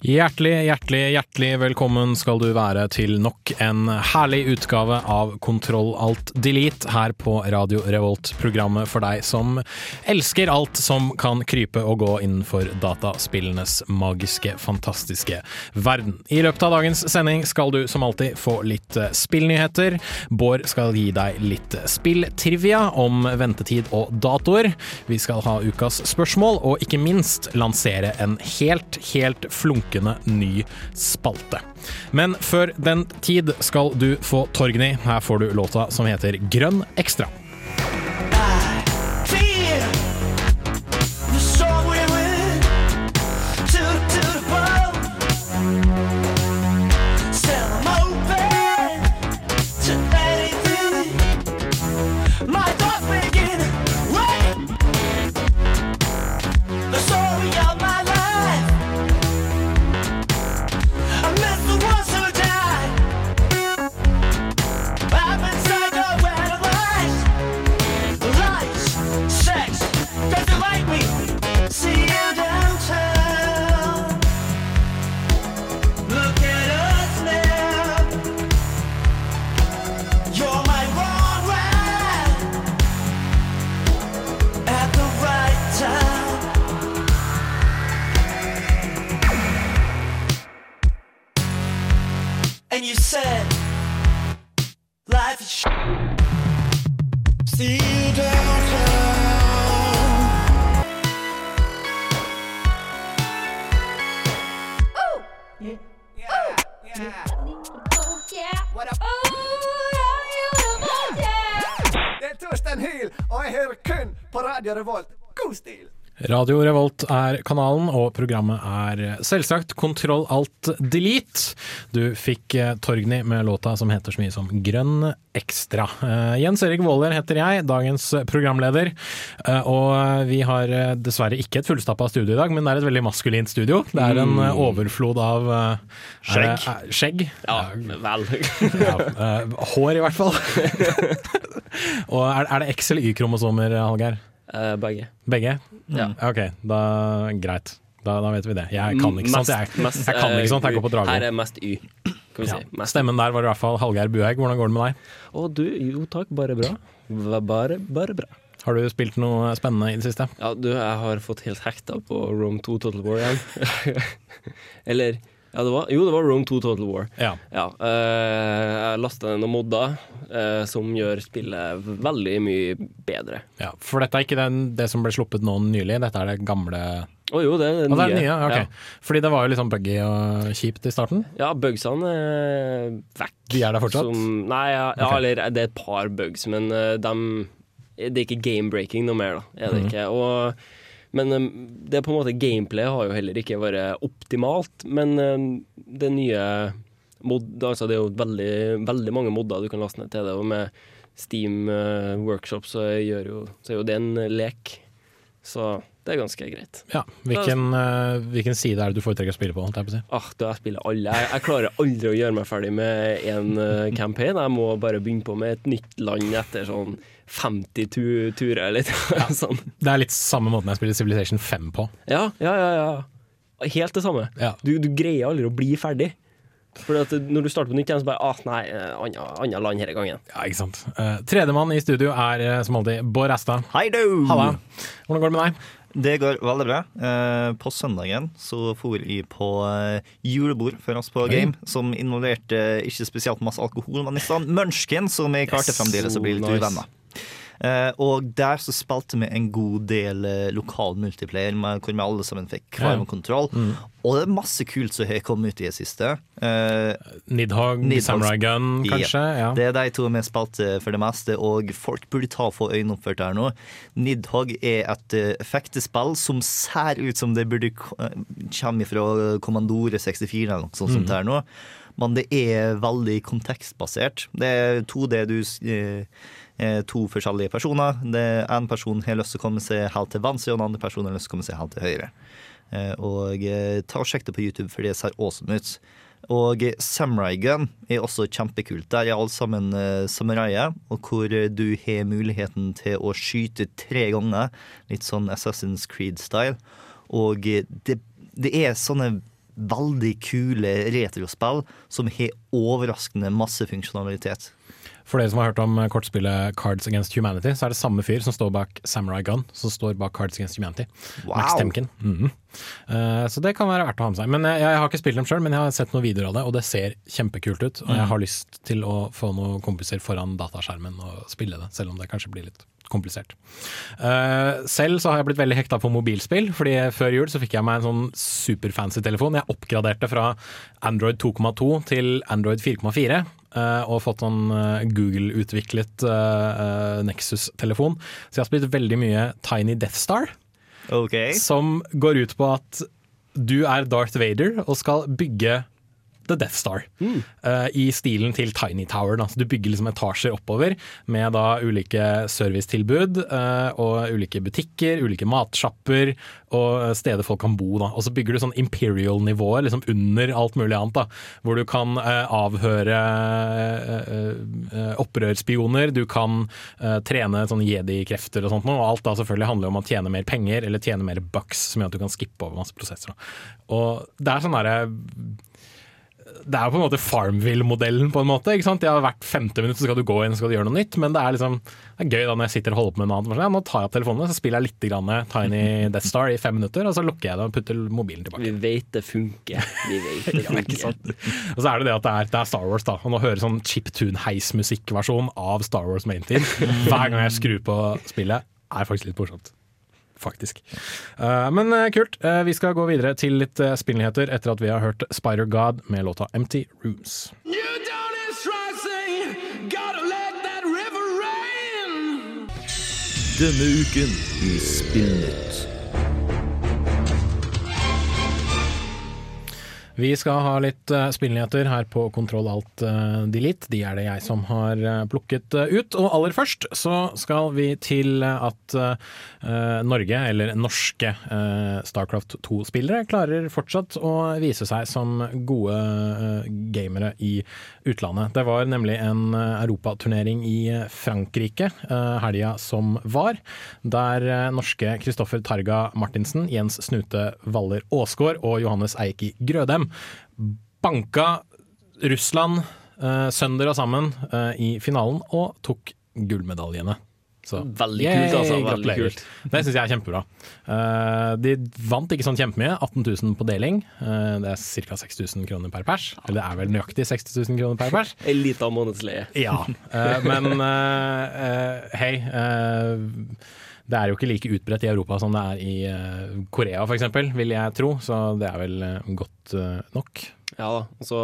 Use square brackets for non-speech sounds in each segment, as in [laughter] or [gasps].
Hjertelig, hjertelig, hjertelig velkommen skal du være til nok en herlig utgave av Kontroll alt delete her på Radio Revolt, programmet for deg som elsker alt som kan krype og gå innenfor dataspillenes magiske, fantastiske verden. I løpet av dagens sending skal du som alltid få litt eh, spillnyheter. Bård skal gi deg litt spilltrivia om ventetid og datoer. Vi skal ha ukas spørsmål, og ikke minst lansere en helt, helt flunkende ny spalte. Men før den tid skal du få Torgny. Her får du låta som heter Grønn ekstra. Radio Revolt er kanalen, og programmet er selvsagt Kontroll alt delete. Du fikk eh, Torgny med låta som heter så mye som Grønn ekstra. Eh, Jens Erik Våler heter jeg, dagens programleder. Eh, og vi har dessverre ikke et fullstappa studio i dag, men det er et veldig maskulint studio. Det er en eh, overflod av Skjegg. er Skjegg. Ja, vel. [laughs] Ja, hår, i hvert fall. [laughs] og er, er det X- eller Y-kromosomer, Hallgeir? Eh, begge. Begge? Ja. Ok, da greit. Da, da vet vi det. Jeg kan ikke sånt. Jeg, Mest- jeg kan ikke sånt, jeg går på drager. Her er mest Y, kan vi Ja. si. Mest. Stemmen der var i hvert fall Hallgeir Buhaug. Hvordan går det med deg? Å du, jo takk, bare bra. Bare, bare bra. Har du spilt noe spennende i det siste? Ja, du, jeg har fått helt hekta på Rome 2 Total War igjen. [laughs] Eller ja, det var, Jo, det var Rome 2 Total War. Ja. Ja, eh, jeg lasta ned noen modder eh, som gjør spillet veldig mye bedre. ja. For dette er ikke den, det som ble sluppet nå nylig, dette er det gamle Å jo, det er det Å, det er nye? Okay. Ja. Fordi det var jo litt sånn buggy og kjipt i starten. Ja, bugsene er vekk. De er der fortsatt? Som, nei, ja, ja, Ok. eller det er et par bugs, men uh, dem Det er ikke game-breaking noe mer, da. Er det Mhm. ikke. Og, men um, det er på en måte gameplay har jo heller ikke vært optimalt. Men um, det nye mod, altså Det er jo veldig, veldig mange modder du kan laste ned til det, og med Steam uh, Workshop så, jo, så er jo det en lek. Så det er ganske greit. Ja. Hvilken, eh, hvilken side er det du foretrekker å spille på? jeg på si? Ah, da jeg spiller alle. Jeg, jeg klarer aldri å gjøre meg ferdig med en uh, campaign. Jeg må bare begynne på med et nytt land etter sånn 50 tu turer eller [laughs] sånn. Det er litt samme måten jeg spiller Civilization 5 på. Ja, ja, ja, ja. Helt det samme. Ja. Du, du greier aldri å bli ferdig. Fordi at når du starter på nytt igjen, så bare ah, Nei, annet land denne gangen. Ja, ikke sant. Uh, Tredjemann i studio er eh, som alltid Bård Æstad. Hei du! Halla. Hvordan går det med deg? Det går veldig bra. Eh, på søndagen så for jeg på eh, julebord for oss på Oi. Game, som involverte ikke spesielt masse alkohol, men i stedet Munchkin, som jeg klarte Yes, fremdeles å bli litt so nice. uvenner. Eh, og der så spilte vi en god del eh, lokal multiplayer, hvor vi alle sammen fikk hver og kontroll. Og det er masse kult som har kommet ut i det siste. Uh, Nidhogg, Nidhogg- Samurai Gun, kanskje? Ja. Det er de to vi spilte for det meste, og folk burde ta og få øynene opp for det her nå. Nidhogg er et uh, fektespill som ser ut som det burde ko- komme fra Kommandore 64 eller noe sånt mm. det her nå. Men det er veldig kontekstbasert. Det er 2D du s- eh, eh, To forskjellige personer. En person har lyst til å komme seg helt til venstre, og den andre personen har lyst til å komme seg helt til høyre. Eh, Og eh, ta og Sjekk det på YouTube, for det ser awesome ut. Og eh, Samurai Gun er også kjempekult. Der er alle sammen samuraier, og hvor eh, du har muligheten til å skyte tre ganger. Litt sånn Assassin's Creed-style. Og eh, det, det er sånne veldig kule retrospill som har overraskende masse funksjonalitet. For dere som har hørt om kortspillet Cards Against Humanity, så er det samme fyr som står bak Samurai Gun, som står bak Cards Against Humanity. Max Wow. Temkin. -hmm. Eh, så det kan være verdt å ha med seg. Men jeg, jeg har ikke spilt dem sjøl, men jeg har sett noen videoer av det, og det ser kjempekult ut. Og jeg har lyst til å få noen kompiser foran dataskjermen og spille det, selv om det kanskje blir litt komplisert. Eh, selv så har jeg blitt veldig hekta på mobilspill, fordi før jul så fikk jeg meg en sånn superfancy telefon. Jeg oppgraderte fra Android 2,2 til Android 4,4. Eh, og fått sånn eh, Google-utviklet eh, Nexus-telefon. Så jeg har spilt veldig mye Tiny Death Star okay. som går ut på at du er Darth Vader og skal bygge The Death Star. eh, I stilen til Tiny Tower. Da. Så du bygger liksom etasjer oppover med da ulike servicetilbud uh, og ulike butikker, ulike matsjapper og steder folk kan bo. Da. Og så bygger du sånn Imperial-nivåer liksom under alt mulig annet. Da. Hvor du kan uh, avhøre eh, eh, opprørsspioner, du kan eh, trene sånn jedi-krefter og sånt. Og alt da selvfølgelig handler om å tjene mer penger eller tjene mer bucks, som gjør at du kan skippe over masse prosesser. Da. Og det er sånn derre det er jo på en måte Farmville-modellen, på en måte. ikke sant? Ja, Hvert femte minutt så skal du gå inn og skal du gjøre noe nytt, men det er liksom det er gøy da når jeg sitter og holder på med noe annet. Ja, nå tar jeg opp telefonene, så spiller jeg litt grann Tiny Death Star i fem minutter, og så lukker jeg det og putter mobilen tilbake. Vi vet det funker. Vi vet [laughs] det funker. Og så er det det at det er, det er Star Wars, da. Og nå hører sånn chiptune-heismusikkversjon av Star Wars Main Team [laughs] hver gang jeg skrur på spillet, er faktisk litt morsomt. Faktisk. Eh, men eh, kult. Eh, vi skal gå videre til litt uh, spillnyheter etter at vi har hørt Spider God med låta Empty Rooms. Denne uken i Spillnytt. Vi skal ha litt uh, spillnyheter her på Kontroll Alt eh, Delete. De er det jeg som har eh, plukket eh, ut. Og aller først så skal vi til eh, at eh, Norge, eller norske eh, Starcraft 2-spillere, klarer fortsatt å vise seg som gode eh, gamere i utlandet. Det var nemlig en eh, europaturnering i Frankrike helga som var, der eh, norske Kristoffer Targa Martinsen, Jens Snute Waller Aasgaard og Johannes Eiki Grødem banka Russland uh, og sammen uh, i finalen og tok gullmedaljene. Så, Veldig kult, altså. Veldig kult. Det syns jeg er kjempebra. Uh, de vant ikke sånn kjempemye, 18 000 på deling. Uh, det er ca. 6000 kroner per pers. Eller det er vel nøyaktig 60 000 kroner per pers. En lita månedsleie. Ja, Uh, men hei. Det er jo ikke like utbredt i Europa som det er i eh, Korea f.eks., vil jeg tro. Så det er vel eh, godt eh, nok. Ja da, altså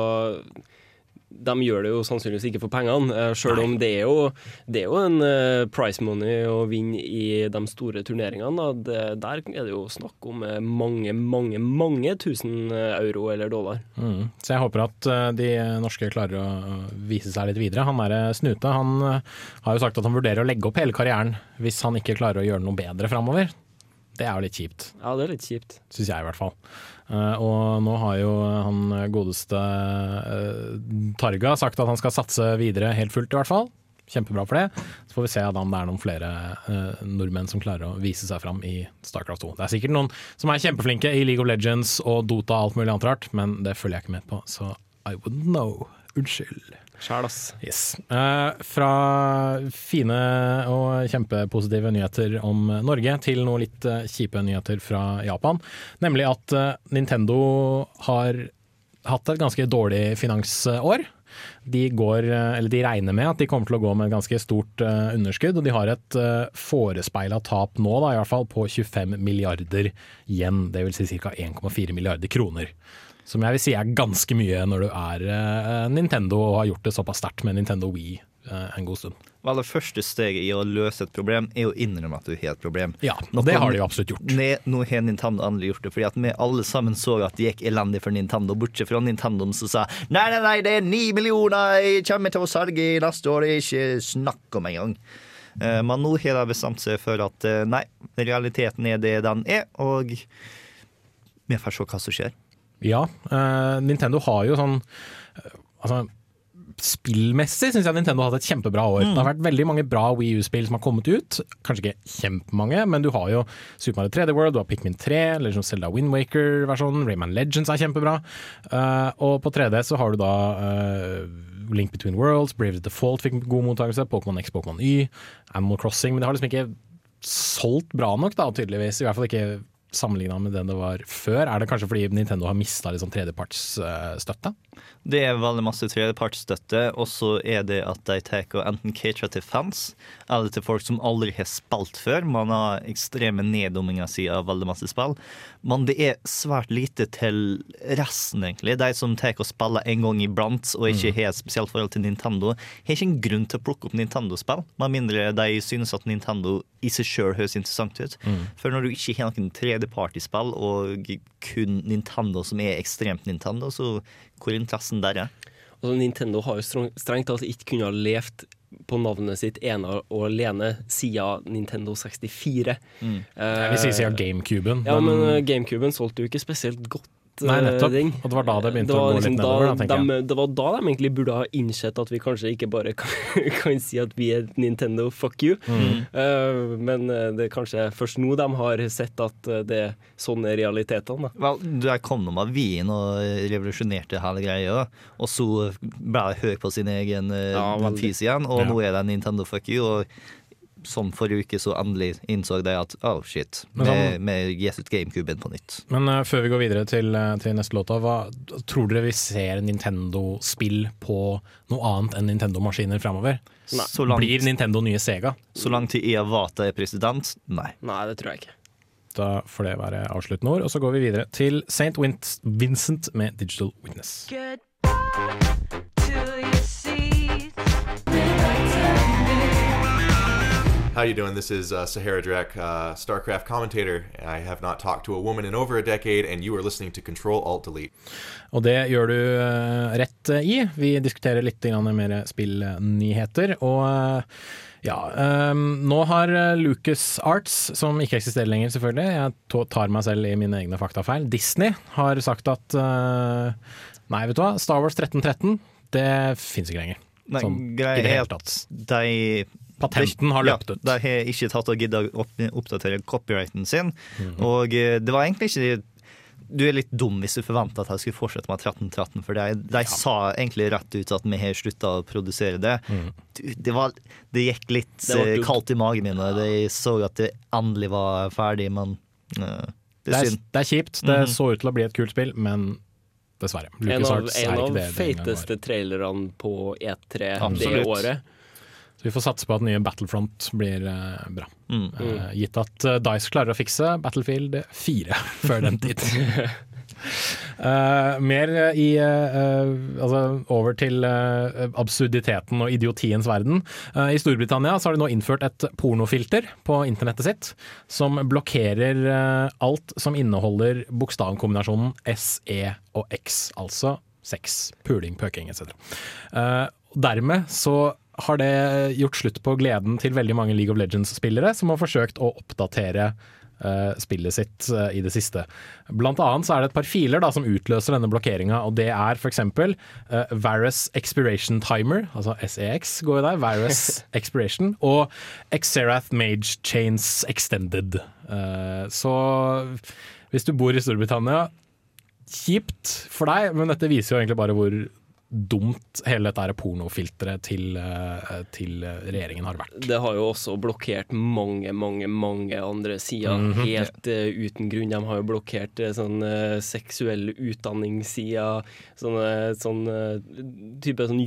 de gjør det jo sannsynligvis ikke for pengene, sjøl selv om det er jo, det er jo en eh, price money å vinne i de store turneringene. Det, der er det jo snakk om eh, mange, mange, mange tusen eh, euro eller dollar. Mm. Så jeg håper at eh, de norske klarer å eh, vise seg litt videre. Han derre Snute han eh, har jo sagt at han vurderer å legge opp hele karrieren hvis han ikke klarer å gjøre noe bedre framover. Det er jo litt kjipt. Ja, det er litt kjipt. syns jeg i hvert fall. Eh, og nå har jo han godeste eh, Targa sagt at han skal satse videre helt fullt, i hvert fall. Kjempebra for det. Så får vi se om det er noen flere eh, nordmenn som klarer å vise seg fram i Starcraft 2. Det er sikkert noen som er kjempeflinke i League of Legends og Dota og alt mulig annet rart, men det følger jeg ikke med på, så I wouldn't know. Unnskyld. Sjæl, ass. Yes. Eh, fra fine og kjempepositive nyheter om Norge til noe litt eh, kjipe nyheter fra Japan. Nemlig at eh, Nintendo har hatt et ganske dårlig finansår. de, går, eh, eller de regner med at de kommer til å gå med et ganske stort underskudd. Og de har et forespeila tap nå, da, i hvert fall, på 25 milliarder yen. Det vil si ca. 1,4 milliarder kroner. Som jeg vil si er ganske mye når du er eh, Nintendo og har gjort det såpass sterkt med Nintendo Wii eh, en god stund. Vel, det første steget i å løse et problem er å innrømme at du har et problem. Ja, og det har de jo absolutt gjort. Ne, nå har Nintendo endelig gjort det, fordi at vi alle sammen så at det gikk elendig for Nintendo, bortsett fra Nintendo som sa nei, nei, nei, det er ni millioner jeg kommer til å selge i neste år, er ikke snakk om engang. Uh, men nå har de bestemt seg for at eh, nei, realiteten er det den er, og vi får se hva som skjer. Ja, Uh, Nintendo har jo sånn uh, Altså Spillmessig syns jeg Nintendo har hatt et kjempebra år. Det har vært veldig mange bra Wii U-spill som har kommet ut. Kanskje ikke kjempemange, men du har jo Super Mario 3D World, du har Pikmin 3, Legend of Zelda Windwaker-versjonen, Rayman Legends er kjempebra. Uh, og på 3D så har du da Link Between Worlds, Brave Default fikk god mottakelse, Pokémon X, Pokémon Y, Animal Crossing, men det har liksom ikke solgt bra nok, da, tydeligvis. I hvert fall ikke sammenligna med det det var før. Er det kanskje fordi Nintendo har mista liksom tredjepartsstøtte? Det er veldig masse tredjepartsstøtte, og så er det at de tar enten caterer til fans, eller til folk som aldri har spilt før. Man har ekstreme neddomminger siden av veldig masse spill. Men det er svært lite til resten, egentlig. De som tar og spiller en gang iblant, og ikke har et spesielt forhold til Nintendo, har ikke en grunn til å plukke opp Nintendo-spill, med mindre de synes at Nintendo i seg sjøl høres interessant ut. For når du ikke har noen tredjepartyspill, og kun Nintendo som er ekstremt Nintendo, så hvor er interessen der er? Altså, Nintendo har jo strengt tatt ikke kunnet ha levd på navnet sitt ene og alene siden Nintendo 64. Mm. Uh, Jeg vil si siden GameCuben. Ja, men men- eh, GameCuben solgte jo ikke spesielt godt. Nei, eh, nettopp. den. Og det var da det begynte Det var å gå litt liksom nedover, da, da, tenker jeg. de, det var da de egentlig burde ha innsett at vi kanskje ikke bare kan, [laughs] kan si at vi er Nintendo, fuck you. Mm. Uh, men eh, det er kanskje først nå de har sett at det er sånn er realitetene. Da. Vel, der kom de av vien og revolusjonerte hele greia, og så ble de høy på sin egen Ja, fis igjen, og Ja. nå er det Nintendo fuck you. og Sånn forrige uke så endelig innså de at oh shit, vi gir ut GameCuben på nytt. Men uh, før vi går videre til, eh, til neste låta, hva tror dere vi ser Nintendo-spill på noe annet enn Nintendo-maskiner framover? Blir Nintendo nye Sega? så langt til Iavata er president, nei. Nei, det tror jeg ikke. Da får det være avsluttende ord. Og så går vi videre til St. Vincent med Digital Witness. How you doing? This is uh, Sahara Drek, uh, StarCraft commentator. I have not talked to a woman in over a decade, and you are listening to Control Alt Delete. Og det gjør du uh, rett eh, i. Vi diskuterer litt grann mer spillnyheter. Og eh, ja, Um, nå har eh, Lucas Arts, som ikke eksisterer lenger selvfølgelig, jeg tar meg selv i mine egne faktafeil, Disney har sagt at uh, nei, vet du hva, Star Wars 1313, det fins ikke lenger. Nei, Sånn, i greia det er hele at tatt. de Patenten har løpt ut. Ja, de har ikke tatt og gidda å oppdatere copyrighten sin. Mhm. Og eh, det var egentlig ikke Du er litt dum hvis du forventer at jeg skulle fortsette med 1313, for de, de sa egentlig rett ut at vi har slutta å produsere det. Mm. Det, var, det gikk litt Det var eh, kaldt i magen min, og de så at det endelig var ferdig, men uh, det Det er synd. det er kjipt. Det Mhm. så ut til å bli et kult spill, men dessverre. En av, er en av det det en var. feiteste trailerne på E3 det Absolutt. året. Så vi får satse på at nye Battlefront blir eh, bra. Mm. Uh, gitt at eh, Dice klarer å fikse Battlefield 4 [laughs] før den tid. Uh, [laughs] mer i uh, Altså over til uh, absurditeten og idiotiens verden. I Storbritannia så har de nå innført et pornofilter på internettet sitt som blokkerer alt som inneholder bokstavkombinasjonen S, E og X. Altså sex, puling, pøking etc. Dermed så har det gjort slutt på gleden til veldig mange League of Legends-spillere som har forsøkt å oppdatere uh, spillet sitt uh, i det siste. Blant annet så er det et par filer da, som utløser denne blokkeringa, og det er f.eks. Uh, Varus Expiration Timer, altså SEX går jo der, Varus [laughs] Expiration, og Xerath Mage Chains Extended. Uh, så hvis du bor i Storbritannia, kjipt for deg, men dette viser jo egentlig bare hvor dumt hele dette pornofilteret til, eh, til regjeringen har vært. Det har jo også blokkert mange, mange mange andre sider Mhm. helt uh, uten grunn. De har jo blokkert uh, sånn uh, seksuelle utdanningssider, sånne sånn eh, type sånn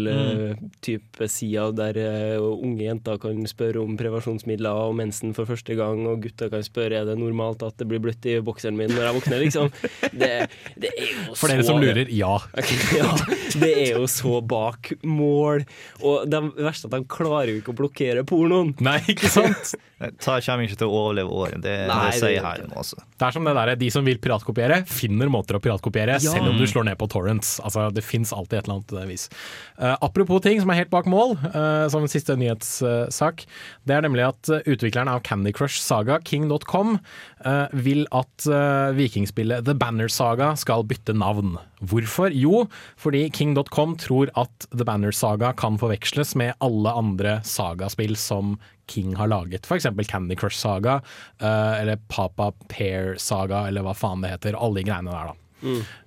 juntafil-type sider der eh, unge jenter kan spørre om prevensjonsmidler og mensen for første gang, og gutter kan spørre er det normalt at det blir bløtt i bokseren min når jeg våkner, liksom. Det, det er jo For dere som lurer, ja. [laughs] ja, [laughs] det er jo så bak mål. Og det verste er at de klarer jo ikke å blokkere pornoen. Nei, ikke sant? Ta kommer ikke til å overleve året. Det, Nei, det sier her nå, også. Det er som det der, De som vil piratkopiere, finner måter å piratkopiere, Ja. selv om du slår ned på torrents. Altså, Det fins alltid et eller annet vis. Uh, apropos ting som er helt bak mål, uh, som en siste nyhetssak. det er nemlig at utvikleren av Candy Crush Saga, King.com, vil at eh, vikingspillet The Banner Saga skal bytte navn. Hvorfor? Jo, fordi King.com tror at The Banner Saga kan forveksles med alle andre sagaspill som King har laget. F.eks. Candy Crush Saga, eh, eller Papa Pear Saga, eller hva faen det heter. Alle de greiene der, da.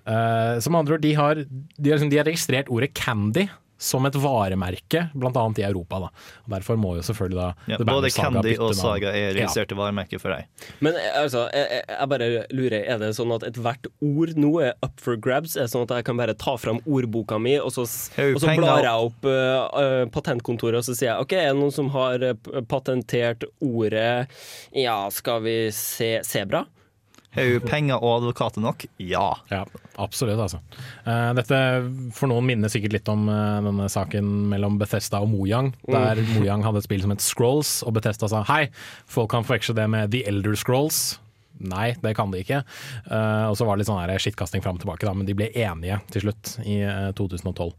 Eh, som andre ord, de har, de, har, liksom- de har registrert ordet candy som et varemerke, bl.a. i Europa. Da. Og Derfor må jo selvfølgelig da Ja, både Candy og. Saga er Ja. varemerker for deg. Men eh, altså, jeg, jeg- bare lurer, er det sånn at ethvert ord nå er up for grabs? Er det sånn at jeg kan bare ta fram ordboka mi, og så, og så blar jeg opp eh, patentkontoret, og så sier jeg OK, er det noen som har patentert ordet Ja, skal vi se sebra? Har hun penger og advokater nok? Ja. Ja, absolutt, altså. Eh, dette for noen minner sikkert litt om eh, denne saken mellom Bethesda og Mojang, der Mojang hadde et spill som het Scrolls, og Bethesda sa hei, folk kan forveksle det med The Elder Scrolls. Nei, det kan de ikke. Uh, og så var det litt sånn skittkasting fram og tilbake, da, men de ble enige til slutt i uh, 2012.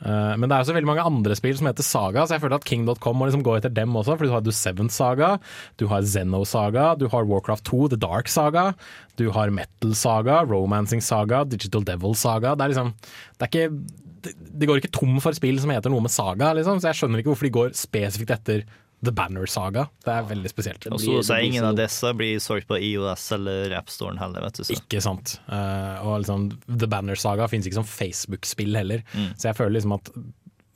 Uh, men det er også veldig mange andre spill som heter Saga, så jeg føler at King.com må liksom gå etter dem også. For du har The Seven Saga, du har Zeno Saga, du har Warcraft 2, The Dark Saga, du har Metal Saga, Romancing Saga, Digital Devil Saga. Det er liksom Det er ikke De går ikke tom for spill som heter noe med saga, liksom, så jeg skjønner ikke hvorfor de går spesifikt etter The Banner Saga. Det er veldig spesielt. Og så sier ingen av disse blir solgt på IOS eller AppStoren heller, vet du. Så. Ikke sant. Uh, og liksom, The Banner Saga finnes ikke som Facebook-spill heller. Så jeg føler liksom at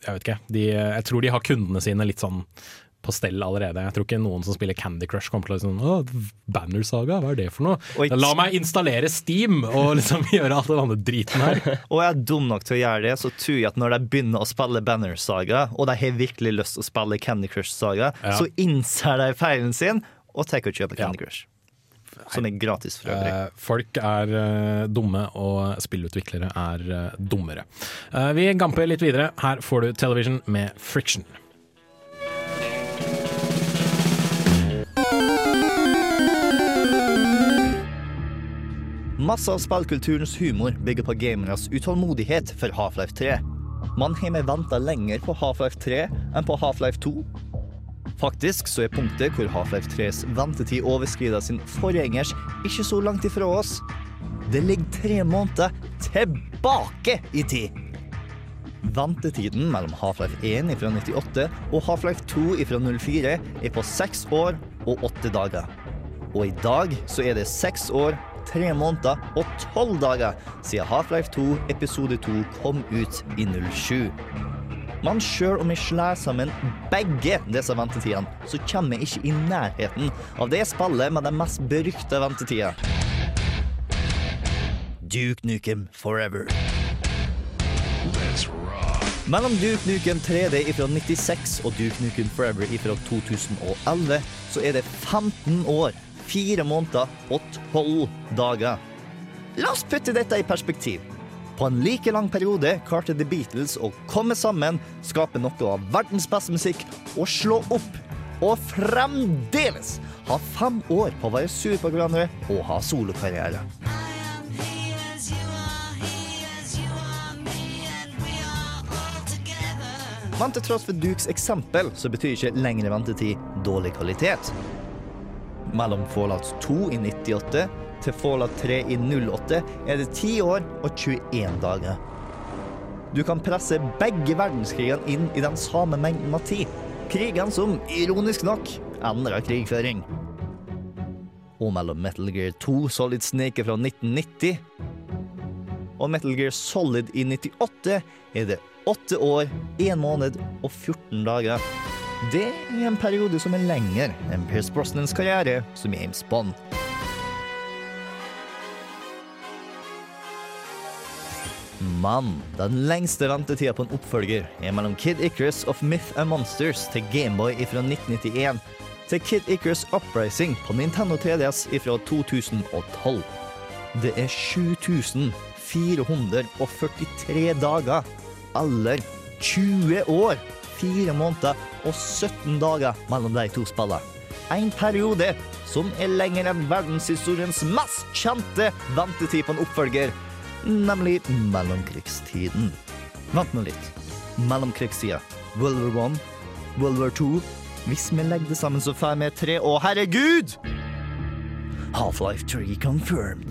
Jeg vet ikke. De, jeg tror de har kundene sine litt sånn på stell allerede. Jeg tror ikke noen som spiller Candy Crush kommer til å sånn Å, Banner Saga, hva er det for noe? Oi. La meg installere Steam og liksom [laughs] gjøre all den andre driten her. [laughs] Og jeg er dum nok til å gjøre det, så tror jeg at når de begynner å spille Banner Saga, og de har virkelig lyst til å spille Candy Crush Saga, Ja. så innser de feilen sin og tar og kjøper Ja. Candy Crush. Som er gratis for øvrig. Eh, folk er eh, dumme, og spillutviklere er eh, dummere. Vi gamper litt videre. Her får du Television med Friction. Masse av spillkulturens humor bygger på gameres utålmodighet for Half-Life 3. Man har med venta lenger på Half-Life 3 enn på Half-Life 2. Faktisk så er punktet hvor Half-Life 3s ventetid overskrider sin forgjengers, ikke så langt ifra oss. Det ligger tre måneder tilbake i tid. Ventetiden mellom Half-Life 1 fra 98 og Half-Life 2 fra 04 er på seks år og åtte dager. Og i dag så er det seks år, tre måneder og tolv dager siden Half-Life 2 episode 2 kom ut i 07. Men sjøl om vi slår sammen begge disse ventetidene, så kommer vi ikke i nærheten av det spillet med den mest berykta ventetida. Duke Nukem Forever. Mellom Duke Nukem 3D fra 96 og Duke Nukem Forever fra 2011 så er det 15 år, 4 måneder og 12 dager. La oss putte dette i perspektiv. På en like lang periode klarte The Beatles å komme sammen, skape noe av verdens beste musikk og slå opp. Og fremdeles ha fem år på å være sur på hverandre og ha solokarriere. Men til tross for Dukes eksempel, så betyr ikke lengre ventetid dårlig kvalitet. Mellom Fallout 2 i 98 til Fallout 3 i 08 er det 10 år og 21 dager. Du kan presse begge verdenskrigene inn i den samme mengden av tid. Krigen som, ironisk nok, endrer krigføring. Og mellom Metal Gear 2 Solid Snake fra 1990 og Metal Gear Solid i 98 er det åtte år, én måned og 14 dager. Det er en periode som er lengre enn Pierce Brosnans karriere som James Bond. Men den lengste ventetida på en oppfølger er mellom Kid Icarus of Myth and Monsters til Gameboy fra 1991 til Kid Icarus Uprising på Nintendo 3DS fra 2012. Det er 7443 dager, eller 20 år, 4 måneder og 17 dager mellom de to spillene. En periode som er lenger enn verdenshistoriens mest kjente ventetid på en oppfølger, nemlig mellomkrigstiden. Vent nå litt. Mellomkrigstida. World War 1, World War 2 Hvis vi legger det sammen, så får vi tre Å, herregud! Half-Life 3 confirmed.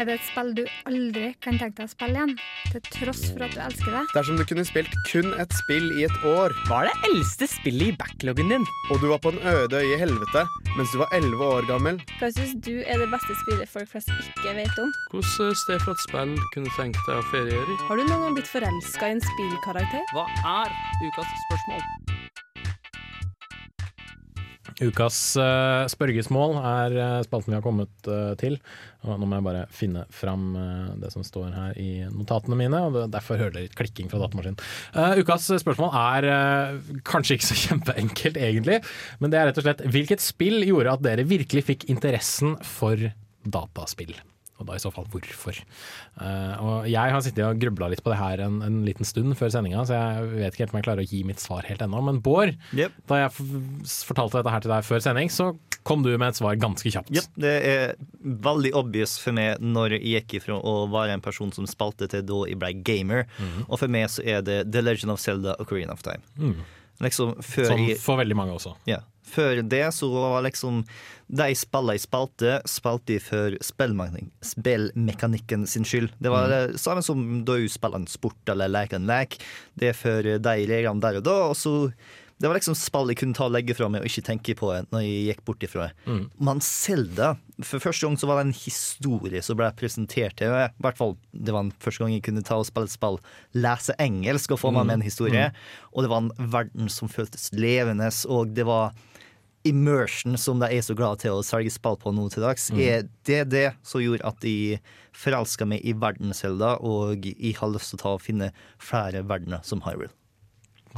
Er det et spill du aldri kan tenke deg å spille igjen, til tross for at du elsker det? Dersom du kunne spilt kun et spill i et år Hva er det eldste spillet i backloggen din? Og du var på en øde øye i helvete mens du var 11 år gammel Hva syns du er det beste spillet folk flest ikke vet om? Hvilket sted for et spill kunne tenkt deg å feriere i? Har du noen gang blitt forelska i en spillkarakter? Hva er ukas spørsmål? Ukas uh, spørgesmål er uh, spalten vi har kommet uh, til. Og nå må jeg bare finne fram det som står her i notatene mine. og Derfor hører dere litt klikking fra datamaskinen. ukas spørsmål er kanskje ikke så [laughs] kjempeenkelt, egentlig. Men det er rett og slett hvilket spill gjorde at dere virkelig fikk interessen for dataspill? Og da i så fall hvorfor. Uh, og jeg har sittet og grubla litt på det her en, en liten stund før sendinga, så jeg vet ikke helt om jeg klarer å gi mitt svar helt ennå. Men Bård, yep. da jeg fortalte dette her til deg før sending, så kom du med et svar ganske kjapt. Yep, det er veldig obvious for meg når jeg gikk ifra å være en person som spalte til da jeg ble gamer, mm. og for meg så er det The Legend of Zelda og Korean of Time. Mm. Liksom Som for veldig mange også. Ja. Før det så var liksom De spillene jeg spilte, spilte de for spillmekanikken sin skyld. Det var det samme som da du spiller en sport eller leker en lek. Det er for de reglene der og da. og så det var liksom spill jeg kunne ta og legge fra meg og ikke tenke på det når jeg gikk bort ifra det. Mm. Men Selda, for første gang så var det en historie som ble presentert til meg. I hvert fall, Det var den første gang jeg kunne ta og spille et spill, lese engelsk og få meg med en historie. Mm. Og det var en verden som føltes levende, og det var immersion som de er så glad til å selge spill på nå til dags. Mm. Er det det som gjorde at jeg forelska meg i verden Zelda, og jeg har lyst til å ta og finne flere verdener som Hyrule?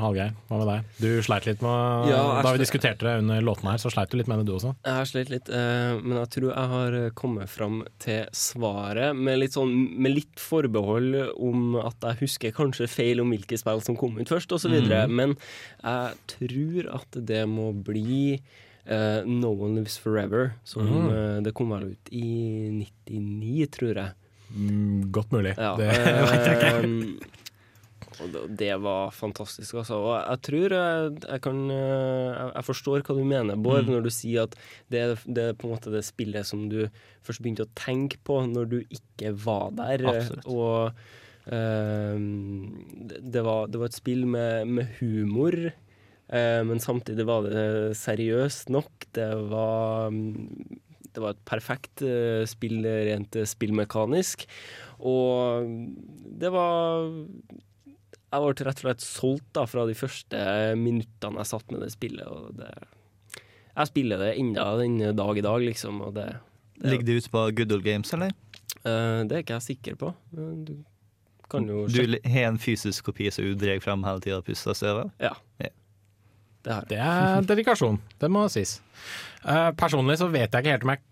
Hallgeir, hva med deg? Du sleit litt med Ja, Da vi diskuterte det under låtene her, så sleit du litt med det du også? Jeg har slitt litt, eh, men jeg tror jeg har kommet fram til svaret med litt, sånn, med litt forbehold om at jeg husker kanskje feil om hvilke spill som kom ut først, osv. Mm. Men jeg tror at det må bli Uh, No One Lives Forever. Som mm. Det kom vel ut i 99, tror jeg. Mm, godt mulig. Ja, det [laughs] vet jeg ikke. Eh, og det, var fantastisk, altså. Og jeg tror jeg, jeg kan eh, Jeg, forstår hva du mener, Bård, Mm. når du sier at det, det er på en måte det spillet som du først begynte å tenke på når du ikke var der. Absolutt. Og uh, det, var, det var et spill med, med humor. Uh, men samtidig var det seriøst nok. Det var det var et perfekt uh, spill rent eh, spillmekanisk. Og det var Jeg ble rett og slett solgt da fra de første minuttene jeg satt med det spillet. Og det, jeg spiller det ennå den dag i dag, liksom. Og det, det, Ligger det ute på Good Old Games, eller? Uh, det er ikke jeg sikker på. Du kan jo Du har en fysisk kopi som du drar frem hele tida og puster støvet? Ja. Ja. Det. Det er [laughs] dedikasjon, det må sies. Uh, personlig så vet jeg ikke helt om jeg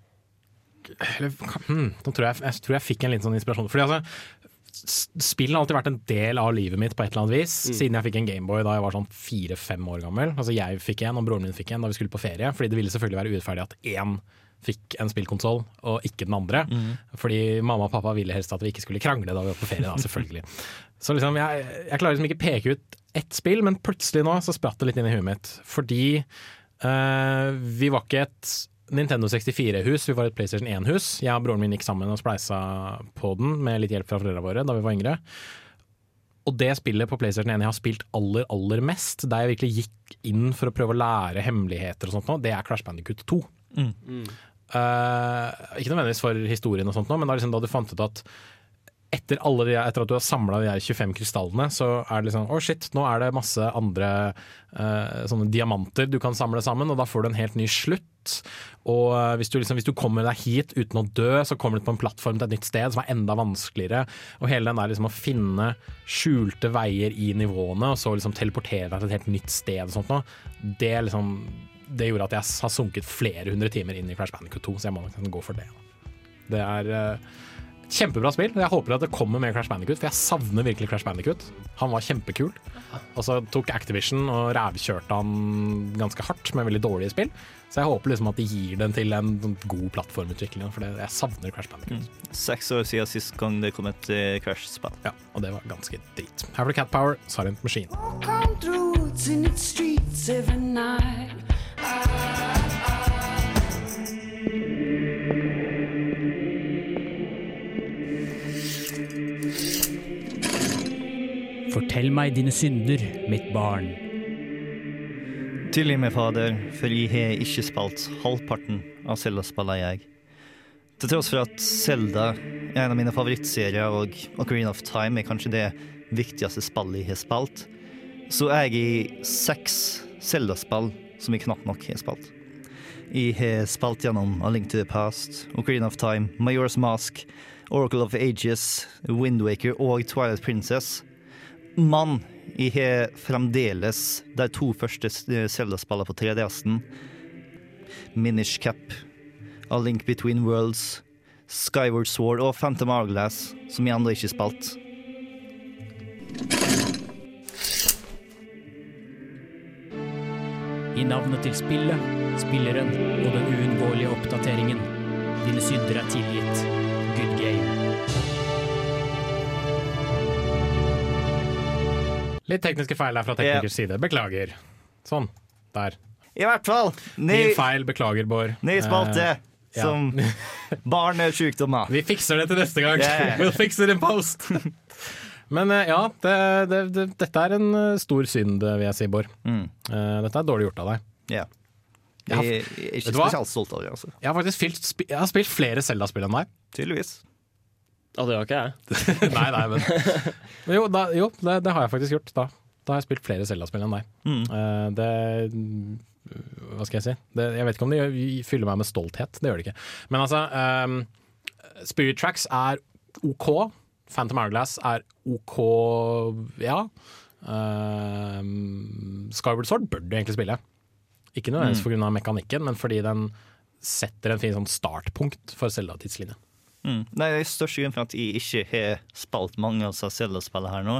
eller, hmm, Nå tror jeg, jeg tror jeg fikk en liten sånn inspirasjon. Fordi altså Spill har alltid vært en del av livet mitt på et eller annet vis, Mm. siden jeg fikk en Gameboy da jeg var sånn fire-fem år gammel. Altså Jeg fikk en, og broren min fikk en da vi skulle på ferie, fordi det ville selvfølgelig være urettferdig at én fikk en spillkonsoll og ikke den andre. Mm. Fordi mamma og pappa ville helst at vi ikke skulle krangle da vi var på ferie, da, selvfølgelig. [laughs] Så liksom, jeg, jeg klarer liksom ikke peke ut ett spill, men plutselig nå så spratt det litt inn i huet mitt. Fordi eh, vi var ikke et Nintendo 64-hus, vi var et PlayStation 1-hus. Jeg og broren min gikk sammen og spleisa på den med litt hjelp fra foreldrene våre da vi var yngre. Og det spillet på PlayStation 1 jeg har spilt aller, aller mest, der jeg virkelig gikk inn for å prøve å lære hemmeligheter og sånt nå, det er Crash Bandicoot 2. Mm. Uh, ikke nødvendigvis for historien, og sånt nå, men da, liksom, da du fant ut at etter, de, etter at du har samla de der 25 krystallene, så er det liksom Å, shit, nå er det masse andre uh, sånne diamanter du kan samle sammen, og da får du en helt ny slutt. Og eh, hvis du, liksom, hvis du kommer deg hit uten å dø, så kommer du på en plattform til et nytt sted som er enda vanskeligere. Og hele den der liksom å finne skjulte veier i nivåene, og så liksom teleportere deg til et helt nytt sted og sånt noe, det liksom det gjorde at jeg har sunket flere hundre timer inn i Crash Bandicoot 2, så jeg må nok gå for det. Det er et kjempebra spill. Jeg håper at det kommer mer Crash Bandicoot, for jeg savner virkelig Crash Bandicoot. Han var kjempekul. Og så tok Activision og rævkjørte han ganske hardt med veldig dårlige spill. Så jeg håper liksom at de gir den til en god plattformutvikling, for det, jeg savner Crash Bandicoot. Seks år siden sist gang det kom et eh, Crash-spill. Ja, og det var ganske drit. Her får du Cat Power, Silent Machine. Come through it's in its streets every night. Fortell meg dine synder, mitt barn. Tilgi meg, Fader, for jeg har ikke spilt halvparten av Zelda-spillene jeg. Til tross for at Zelda er en av mine favorittserier, og Ocarina of Time er kanskje det viktigste spillet jeg har spilt, så er jeg i seks Zelda-spill som jeg knapt nok har spilt. Jeg har spilt gjennom A Link to the Past, Ocarina of Time, Majora's Mask, Oracle of Ages, Windwaker og Twilight Princess. Men jeg har fremdeles de to første Zelda-spillene på 3DS-en. Minish Cap, A Link Between Worlds, Skyward Sword og Phantom Hourglass, som jeg ennå ikke spilt. I navnet til spillet, spilleren og den uunngåelige oppdateringen. Dine synder er tilgitt. Litt tekniske feil der fra teknikers side. Beklager. Sånn. Der. I hvert fall. Ny, Min feil. Beklager, Bård. ny spalte Eh, ja. som [laughs] barnesjukdommer. Vi fikser det til neste gang. Yeah. [laughs] We'll fix it in post. [laughs] Men eh, ja, det, det, det, dette er en eh, stor synd, vil jeg si, Bård. Mm. Eh, dette er dårlig gjort av deg. Ja. Jeg har- Jeg er ikke spesielt stolt av det. altså. Jeg har faktisk spilt, jeg har spilt flere Zelda-spill enn deg. Tydeligvis. Ja, det har ikke jeg. [laughs] nei, nei, [laughs] men Jo, da, jo det, det har jeg faktisk gjort. Da, da har jeg spilt flere Zelda-spill enn deg. Mm. Uh, det Hva skal jeg si? Det, jeg vet ikke om det gjør, fyller meg med stolthet. Det gjør det ikke. Men altså um, Spirit Tracks er OK. Phantom Hourglass er OK, ja. Uh, Skyward Sword bør du egentlig spille. Ikke nødvendigvis Mm. pga. mekanikken, men fordi den setter en fin sånn startpunkt for Zelda-tidslinja. Mm. Nei, Det største grunnen for at jeg ikke har spilt mange av disse Zelda-spillene her nå,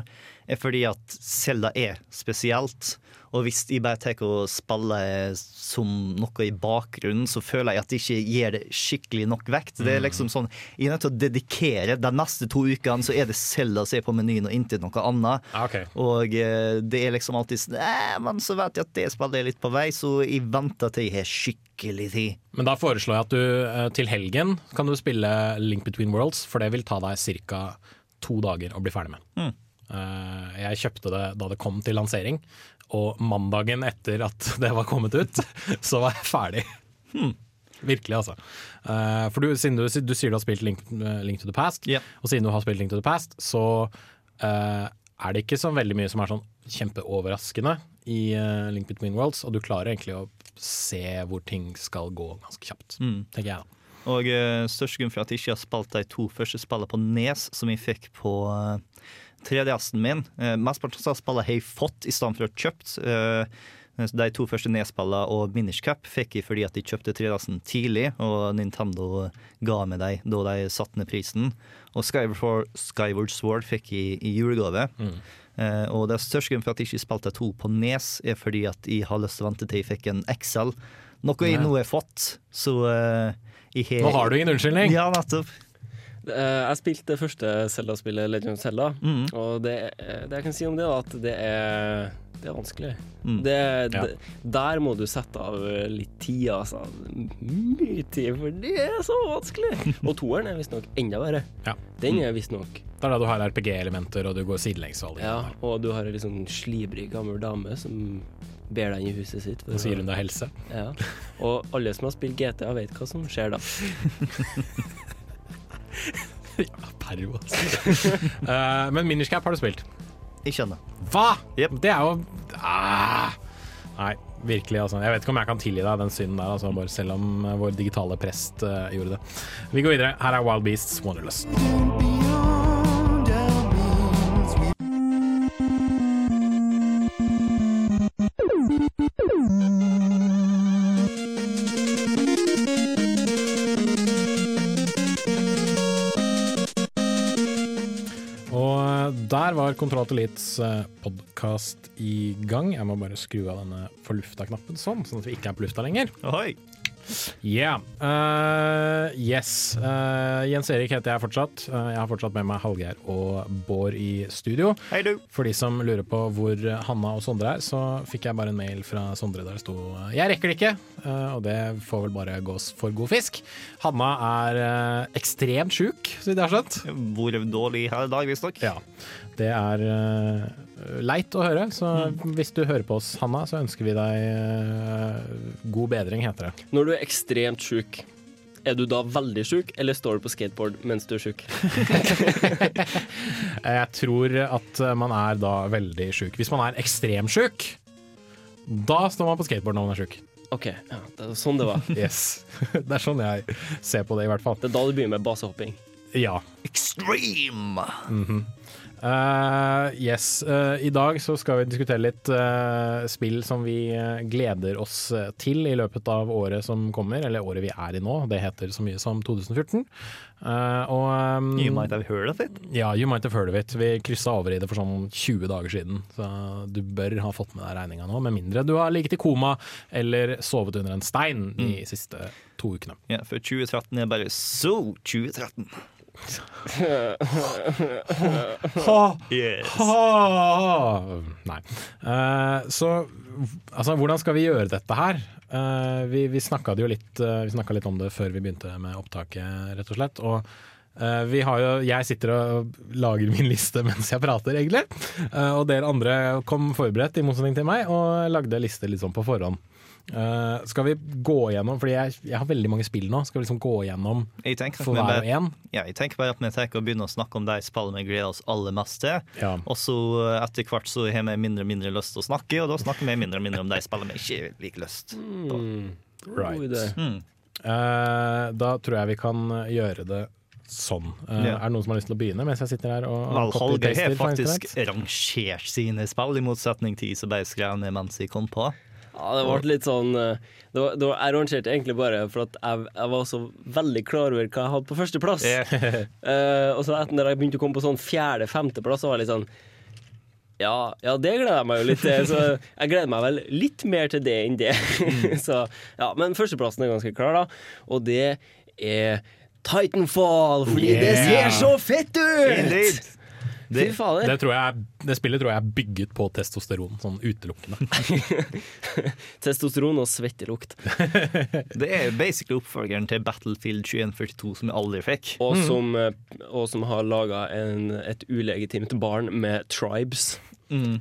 er fordi at Zelda er spesielt. Og hvis jeg bare tar og spiller som noe i bakgrunnen, så føler jeg at det ikke gir det skikkelig nok vekt. Det er liksom sånn, Jeg er nødt til å dedikere de neste to ukene så er det Zelda som er på menyen, og inntil noe annet. Og eh, det er liksom alltid sånn "Æ, Men så vet jeg at det spillet er litt på vei, så jeg venter til jeg har skikkelig tid. Men da foreslår jeg at du eh, til helgen kan du spille Link Between Worlds, for det vil ta deg ca. to dager å bli ferdig med. Mm. Eh, jeg kjøpte det da det kom til lansering, og mandagen etter at [laughs] det var kommet ut, [laughs] så var jeg ferdig. Hmm. Virkelig, altså. Eh, for du, siden du, du sier du har spilt Link, eh, Link to the Past, og siden du har spilt Link to the Past, så uh, er det ikke så veldig mye som er sånn kjempeoverraskende i uh, Link Between Worlds, og du klarer egentlig å se hvor ting skal gå ganske kjapt, Mm. tenker jeg da. Og uh, største grunn for at jeg ikke har spilt de to første spillene på Nes, som jeg fikk på uh, 3DS-en min uh, Mesteparten av spillene har jeg fått i stedet for å ha kjøpt. Uh, de to første Nes-spillene og Minish Cup fikk jeg fordi at de kjøpte 3DS-en tidlig, og Nintendo ga med dem da de satte ned prisen. Og Skyward, Skyward Sword fikk jeg i julegave. Eh, og det største grunnen for at jeg ikke spilte to på Nes, er fordi at jeg har lyst til å vente til jeg fikk en XL. Noe jeg nå har fått, så uh, jeg har Nå har du ingen unnskyldning. Ja, nettopp. Eh, Jeg spilte det første Zelda-spillet, Legend of Zelda. Mm. Og det, eh, det jeg kan si om det, er at det er Det er vanskelig. Mm. Det, Ja. der må du sette av litt tid, altså. Mye tid, for det er så vanskelig. [laughs] Og toeren er visstnok enda verre. Ja. Den er visstnok Det er da du har RPG-elementer, og du går sidelengs og Ja, og du har en litt sånn slibrig gammel dame som ber deg inn i huset sitt. Og sier hun er helse. Ja. Og alle som har spilt GTA, vet hva som skjer da. [laughs] Pervo, altså. uh, men Minish har du spilt. Ikke ennå. Hva?! Det er jo ah. Nei, virkelig, altså. Jeg vet ikke om jeg kan tilgi deg den synden der, altså, bare selv om eh, vår digitale prest uh, gjorde det. Vi går videre. Her er Wild Beasts Wonderlust. Kontroll til Elites podkast i gang. Jeg må bare skru av denne for lufta-knappen sånn, sånn at vi ikke er på lufta lenger. Ohoi. Yeah. Uh, yes. Uh, Jens Erik heter jeg fortsatt. Uh, jeg har fortsatt med meg Hallgeir og Bård i studio. Hei du. For de som lurer på hvor Hanna og Sondre er, så fikk jeg bare en mail fra Sondre der det sto eh, 'Jeg rekker det ikke', eh, og det får vel bare gås for god fisk. Hanna er eh, ekstremt sjuk, så vidt jeg har skjønt. Hvor dårlig her i dag, visstnok. Ja. Det er eh, leit å høre, så hvis du hører på oss, Hanna, så ønsker vi deg eh, god bedring, heter det. Når du er ekstremt sjuk, er du da veldig sjuk, eller står du på skateboard mens du er sjuk? [laughs] Jeg tror at man er da veldig sjuk. Hvis man er ekstremt sjuk, da står man på skateboard når man er sjuk. OK, ja, det er sånn det var. [laughs] Yes. [laughs] Det er sånn jeg ser på det, i hvert fall. Det er da du begynner med basehopping. Ja. Extreme! Mhm. Eh, yes. Uh, I dag så skal vi diskutere litt uh, spill som vi gleder oss til i løpet av året som kommer, eller året vi er i nå. Det heter så mye som 2014. Eh, og um, You might have heard of it. Ja, you might have heard of it. Vi kryssa over i det for sånn 20 dager siden, så du bør ha fått med deg regninga nå, med mindre du har ligget i koma eller sovet under en stein de siste to ukene. Ja, for 2013 er bare så 2013. Yes. Nei. Uh, så altså, hvordan skal vi gjøre dette her? Uh, vi vi snakka litt, uh, vi litt om det før vi begynte med opptaket, rett og slett. Og vi har jo, jeg sitter og lager min liste [laughs] mens jeg prater, egentlig. Og dere andre kom forberedt, i motsetning til meg, og lagde liste litt sånn på forhånd. Eh, skal vi gå gjennom, fordi jeg, jeg har veldig mange spill nå, skal vi liksom gå gjennom for hver og en? ja, jeg tenker bare at vi tenker å begynne å snakke om de spillene vi gleder oss aller mest til. Ja. Og så eh, etter hvert så har vi mindre og mindre lyst til å snakke, og da snakker vi mindre og mindre om de spillene vi ikke liker lyst på. Right. Mm. Uh, da tror jeg vi kan gjøre det sånn. Uh, Ja. Er det noen som har lyst til å begynne mens jeg sitter her og Vel, Hallgeir har faktisk rangert sine spill, i motsetning til skrev ned mens jeg kom på. Ja, det ble litt sånn eh, det var, det var, Jeg rangerte egentlig bare for at jeg, jeg var så veldig klar over hva jeg hadde på førsteplass. [laughs] Eh, og så etter jeg begynte å komme på sånn fjerde-femteplass, så var jeg litt sånn ja, ja, det gleder jeg meg jo litt til. Så jeg gleder meg vel litt mer til det enn det. [laughs] så, ja, men førsteplassen er ganske klar, da. Og det er Titanfall, fordi det Yeah. ser så fett ut! Indeed. Fy fader. Det, tror jeg, det spillet tror jeg er bygget på testosteron, sånn utelukkende. [laughs] Testosteron og svettelukt. [laughs] Det er basically oppfølgeren til Battlefield 2142 som jeg aldri fikk. Og som, eh, og som har laga et ulegitimt barn med tribes. Mm.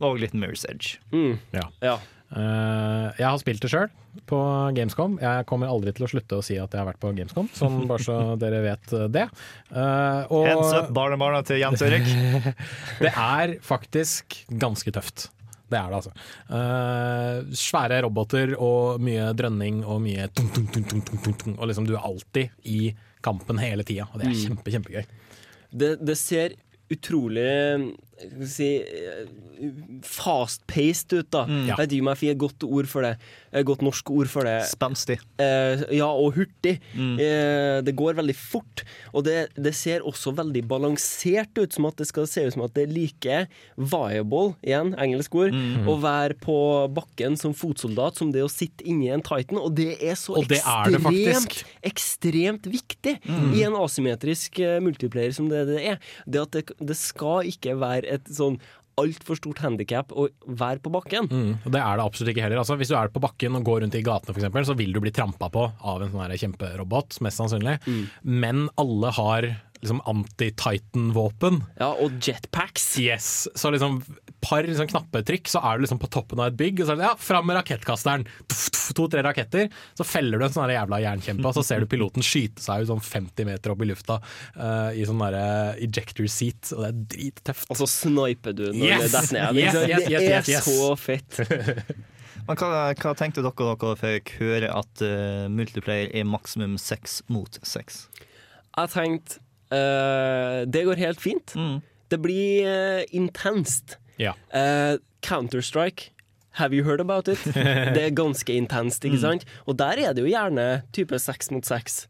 Og litt Mirror's Edge. Mm. Ja. Ja. Eh, jeg har spilt det sjøl på Gamescom. Jeg kommer aldri til å slutte å si at jeg har vært på Gamescom, sånn bare så [laughs] dere vet det. Eh, og Hands up, barnebarna til Jens [laughs] Erik. det er faktisk ganske tøft. Det er det, altså. Eh, svære roboter og mye drønning og mye tung, tung, tung, tung, tung, tung, tung. Og liksom du er alltid i kampen hele tida, og det er Mm. kjempe, kjempegøy. Det, det ser utrolig si, eh, fast-paced ut, da. Mm. Jeg vet ikke om jeg fikk et godt ord for det. Et godt norsk ord for det. Spenstig. Eh, ja, og hurtig. Mm. Eh, det går veldig fort. Og det, det ser også veldig balansert ut, som at det skal se ut som at det er like viable, igjen, engelsk ord, Mm. å være på bakken som fotsoldat som det å sitte inni en Titan. Og det er så det ekstremt, er det ekstremt, viktig Mm. i en asymmetrisk eh, multiplayer som det det er. Det at det, det skal ikke være et sånn altfor stort handikap å være på bakken. Mm, og det er det absolutt ikke heller. Altså, hvis du er på bakken og går rundt i gatene eksempel, så vil du bli trampa på av en sånn kjemperobot, mest sannsynlig. Men alle har liksom anti-Titan-våpen. Ja, og jetpacks. Yes. Så liksom par liksom, knappetrykk, så er du liksom på toppen av et bygg, og så er det ja, fram med rakettkasteren. To-tre raketter. Så feller du en sånn jævla jernkjempe, og så ser du piloten skyte seg ut sånn 50 meter opp i lufta uh, i sånn derre ejector seat, og det er drittøft. Og så sniper du når Yes! det detter ned. Yes, Det yes, yes, er yes, så fett. [laughs] Men hva, hva tenkte dere dere fikk høre at uh, multiplayer er maksimum seks mot seks? Jeg tenkte uh, Det går helt fint. Det blir uh, intenst. Ja. Uh, Counter-Strike. Have you heard about it? [laughs] det er ganske intenst, ikke Mm. sant? Og der er det jo gjerne type seks mot seks.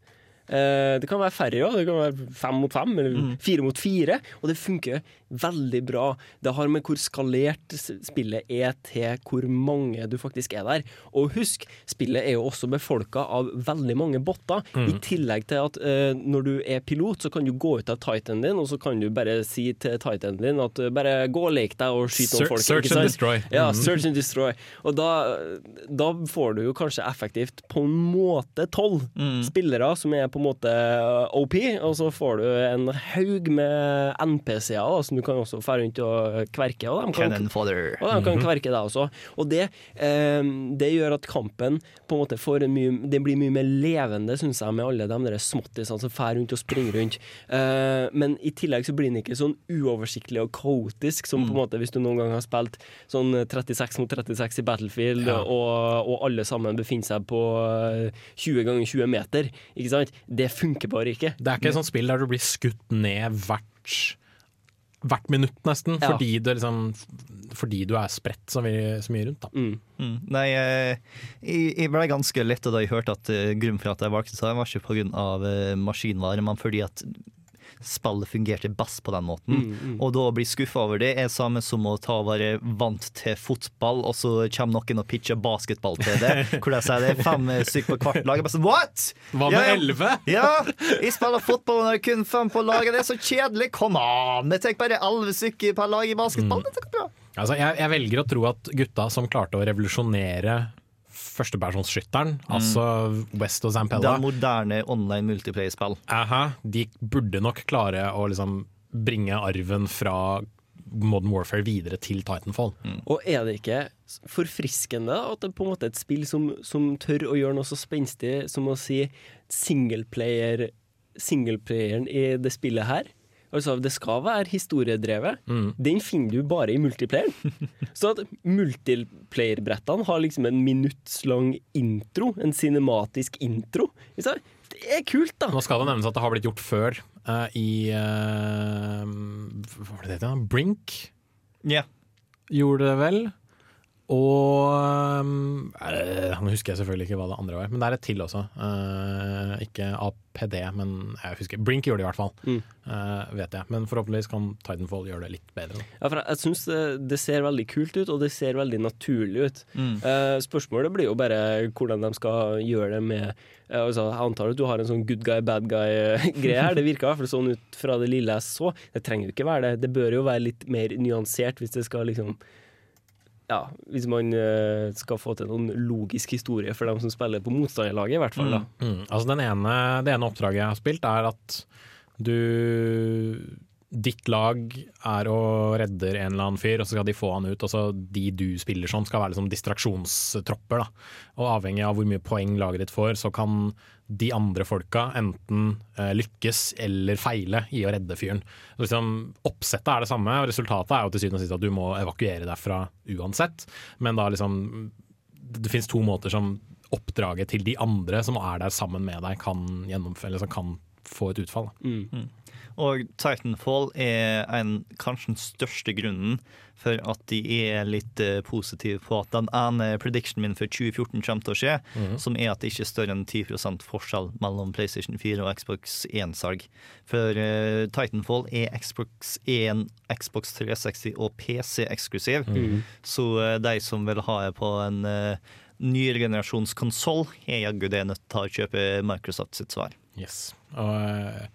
Eh, det kan være færre òg. Det kan være fem mot fem eller Mm. fire mot fire. Og det funker veldig bra. Det har med hvor skalert spillet er til hvor mange du faktisk er der. Og husk, spillet er jo også befolka av veldig mange botter. Mm. I tillegg til at uh, når du er pilot, så kan du gå ut av Titanen din, og så kan du bare si til Titanen din at uh, bare gå og lek deg og skyt noen folk. search and destroy. Ja, Mhm. search and destroy. Og da, da får du jo kanskje effektivt på en måte tolv spillere som er på en måte OP, og så får du en haug med NPC-er som du kan også fære rundt og kverke. Og de kan, og de kan Mhm. kverke deg også. Og det, eh, det gjør at kampen på en måte får en mye, det blir mye mer levende, syns jeg, med alle de der småttisene som fær rundt og springer rundt. Eh, men i tillegg så blir den ikke sånn uoversiktlig og kaotisk som på en måte hvis du noen gang har spilt sånn 36 mot 36 i Battlefield, Ja. og, og alle sammen befinner seg på eh, 20 ganger 20 meter. Ikke sant? Det funker bare ikke. Det er ikke et sånt spill der du blir skutt ned hvert Hvert minutt, nesten, Ja. fordi, du liksom, fordi du er spredt så mye, så mye rundt. Da. Mm. Nei, eh, jeg, jeg ble ganske letta da jeg hørte at eh, grunnen for at jeg valgte det, var ikke pga. Uh, maskinvare, men fordi at spillet fungerte best på den måten. Mm, mm. Og da å bli skuffa over det er samme som å ta være vant til fotball, og så kommer noen og pitcher basketball til det. [laughs] Hvor de sier det er fem eh, stykker på hvert lag. Jeg bare sånn, What?! Hva med Ja, ja. elleve? Ja, jeg spiller fotball når det er kun fem på laget. Det er så kjedelig! Kom an! Jeg tar bare elleve stykker per lag i basketball. Dette går bra. Altså, jeg, jeg velger å tro at gutta som klarte å revolusjonere førstepersonsskytteren, altså West og Det Zampella, er moderne online multiplayer-spill. de burde nok klare å liksom bringe arven fra Modern Warfare videre til Titanfall. Og er det ikke forfriskende at det på en måte er et spill som, som tør å gjøre noe så spenstig som å si singleplayer singleplayeren i det spillet her? Altså, det skal være historiedrevet. Den finner du bare i multiplayeren. [laughs] Så at multiplayer-brettene har liksom en minuttslang intro, en cinematisk intro. Det er kult, da! Nå skal det nevnes at det har blitt gjort før uh, i uh, Hva var det det het? Brink Ja. gjorde det vel. Og øh, Nå husker jeg selvfølgelig ikke hva det andre var, men det er et til også. Uh, ikke APD, men jeg husker Brink gjør det i hvert fall, Mm. Uh, vet jeg. Men forhåpentligvis kan Titanfall gjøre det litt bedre. Ja, for jeg, jeg syns det, det ser veldig kult ut, og det ser veldig naturlig ut. Mm. Uh, spørsmålet blir jo bare hvordan de skal gjøre det med altså, Jeg antar at du har en sånn good guy, bad guy-greie her. Det virker i hvert fall sånn ut fra det lille jeg så. Det trenger jo ikke være det. Det bør jo være litt mer nyansert hvis det skal liksom ja, hvis man eh, skal få til noen logisk historie for dem som spiller på motstanderlaget, i hvert fall. da. Mm. Altså ene, det ene oppdraget jeg har spilt, er at du Ditt lag er og redder en eller annen fyr, og så skal de få han ut. Og så de du spiller som, skal være liksom distraksjonstropper. Da. Og avhengig av hvor mye poeng laget ditt får, så kan de andre folka enten eh, lykkes eller feile i å redde fyren. Så liksom, oppsettet er det samme, og resultatet er jo til syvende og sist at du må evakuere derfra uansett. Men da liksom Det finnes to måter som oppdraget til de andre som er der sammen med deg, kan gjennomføre, eller som kan få et utfall. Da. Mm. Og Titanfall er en, kanskje den største grunnen for at de er litt eh, positive på at den ene predictionen min for 2014 kommer til å skje, Mhm. som er at det ikke er større enn 10% forskjell mellom PlayStation 4 og Xbox 1-salg. For uh, Titanfall er Xbox 1, Xbox 360 og PC eksklusiv. Mhm. Så uh, de som vil ha det på en uh, nyere generasjons konsoll, er jaggu det nødt til å kjøpe Microsoft sitt svar. Yes. Og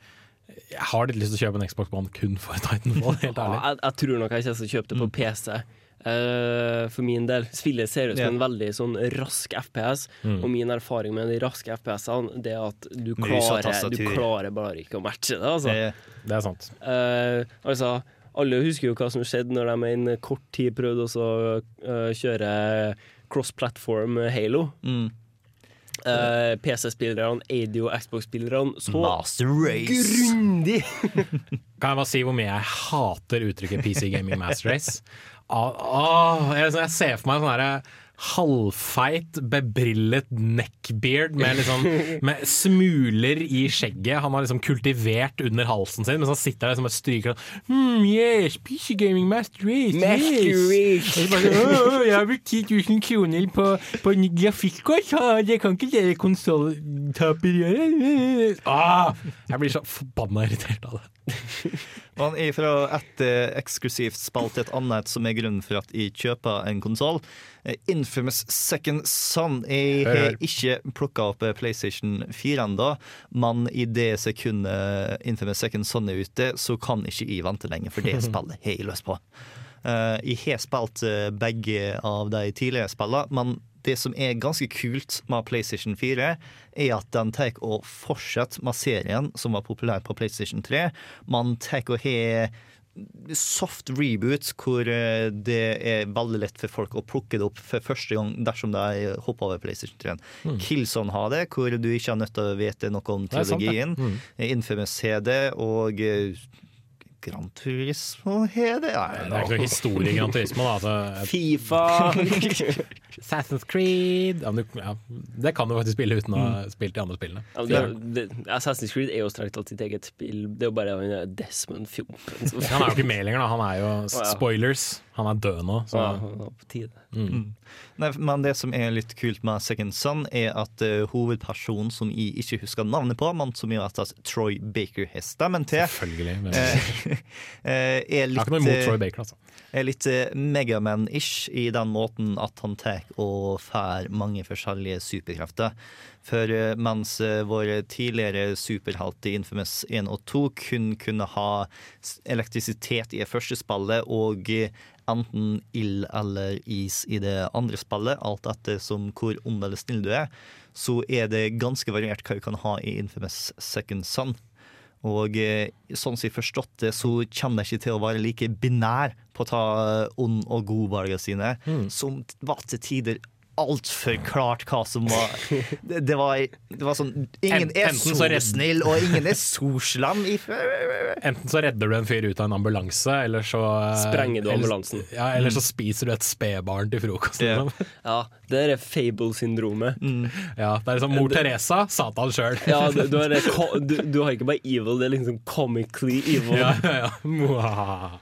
jeg har litt lyst til å kjøpe en Xbox One kun for [laughs] Titanfall, helt ærlig. Ja, jeg, jeg tror nok jeg kommer skal kjøpe det på PC. Uh, for min del. Spillet ser ut som yeah. en veldig sånn rask FPS, Mm. og min erfaring med de raske FPS-ene Det er at du klarer, du klarer bare ikke å matche det. Altså. Det- Det er sant. Uh, altså, alle husker jo hva som skjedde når de med en kort tid prøvde å uh, kjøre cross-platform Halo. Mm. Eh, PC-spillerne, ADO, Xbox-spillerne så Master Race. grundig [laughs] Kan jeg bare si hvor mye jeg hater uttrykket PC Gaming Master Race? Ah, ah, jeg, jeg ser for meg sånn herre halvfeit, bebrillet neckbeard med, liksom, [laughs] med smuler i skjegget. Han har liksom kultivert under halsen sin, mens han sitter der som og stryker mm, Yes, PC Gaming Master Race. Yes. Race. Og så bare sånn, «Åh, åh, jeg har brukt 10 000 kroner på, på en grafikkort, det kan ikke dere konsolltaper gjøre. Ah, jeg blir så forbanna irritert av det. [laughs] Man er fra et eh, eksklusivt spill til et annet som er grunnen for at jeg kjøper en konsoll. Infamous Second Son. Jeg har ikke plukka opp eh, PlayStation 4 ennå, men i det sekundet Infamous Second Son er ute, så kan ikke jeg vente lenger, for det [laughs] spillet har jeg lyst på. Eh, jeg har spilt eh, begge av de tidligere spillene, men det som er ganske kult med PlayStation 4, er at den tar og fortsetter med serien som var populær på PlayStation 3. Man tar og har soft reboot hvor eh, det er veldig lett for folk å plukke det opp for første gang dersom de hopper over PlayStation 3. Mm. Killzone har det, hvor du ikke har nødt til å vite noe om er sant, teologien. Mm. Infamous har det, og eh, Gran Turismo har det. Nei, Det er ikke noe historie i Gran Turismo. Da. Altså, Fifa [laughs] Assassin's Creed ja, du, ja, Det kan du faktisk spille uten å ha Mm. spilt de andre spillene. Ja, det, det, Assassin's Creed er jo strengt tatt sitt eget spill. Det er jo bare Desmond Fjompen Han er jo [laughs] ikke med lenger, da. Han er jo spoilers. Han er død nå. Så. Ja, er på tide. Mm. Nei, men det som er litt kult med Second Son, er at uh, hovedpersonen, som jeg ikke husker navnet på, men som jo at Troy Baker har stemmen til, Selvfølgelig. Men... Uh, [laughs] eh, er Jeg litt har ikke noe imot eh, Troy Baker, altså. er litt eh, Megaman-ish i den måten at han tar og får mange forskjellige superkrefter. For eh, mens eh, våre tidligere superhelter i Infamous 1 og 2 kun kunne ha elektrisitet i det første spillet og eh, enten ild eller is i det andre spillet, alt etter som hvor ond eller snill du er, så er det ganske variert hva du kan ha i Infamous Second Son. Og eh, sånn som jeg forstått det, så kommer det ikke til å være like binær på å ta ond og god valgene sine, som var til tider altfor klart hva som var [laughs] Det, det, var, det var sånn Ingen er enten så så snill, og ingen er så Enten så redder du en fyr ut av en ambulanse, eller så eh, Sprenger du eller- Ja, eller så spiser du et spedbarn til frokost. liksom. [laughs] Ja, det er Fable-syndromet. Ja, det er liksom mor Teresa, Satan sjøl. Ja, du, du, [laughs] du, du har ikke bare evil, det er liksom comically evil. Ja, ja, ja.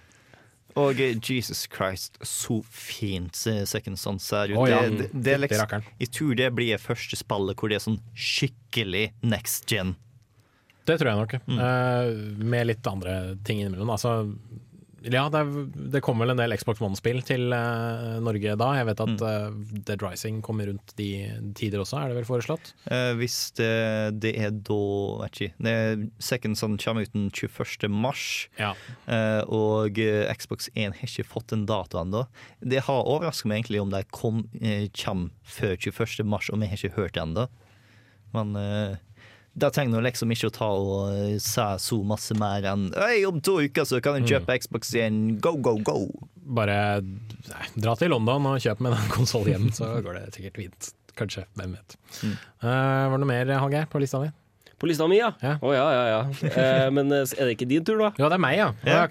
Og Jesus Christ, så fint eh, Second Son ser ut. Oh, ja. det, det, det liksom, jeg tror det blir første spillet hvor det er sånn skikkelig next gen. Det tror jeg nok. Eh, med litt andre ting innimellom. Altså, ja, det, er, det kommer vel en del Xbox One-spill til uh, Norge da. Jeg vet at uh, Dead Rising kommer rundt de tider også, er det vel foreslått? Uh, hvis det, det er da Actually, det Second Son kommer ut den 21. mars. Ja. Og Xbox 1 har ikke fått en dato ennå. Det har overraska meg egentlig om de kom, kommer før 21. mars, og vi har ikke hørt det ennå. Men da trenger du liksom ikke å ta og se så masse mer enn Øy, om to uker så kan du kjøpe Xbox igjen, go, go, go! Bare nei, dra til London og kjøp med en [laughs] konsoll hjem, så går det sikkert fint. Kanskje, hvem vet. Mm. Uh, var det noe mer, Hallgeir, på lista di? På lista mi, ja. Å ja, ja, ja. Eh, men eh, er det ikke din tur, da? Ja, det er meg, ja. Ja.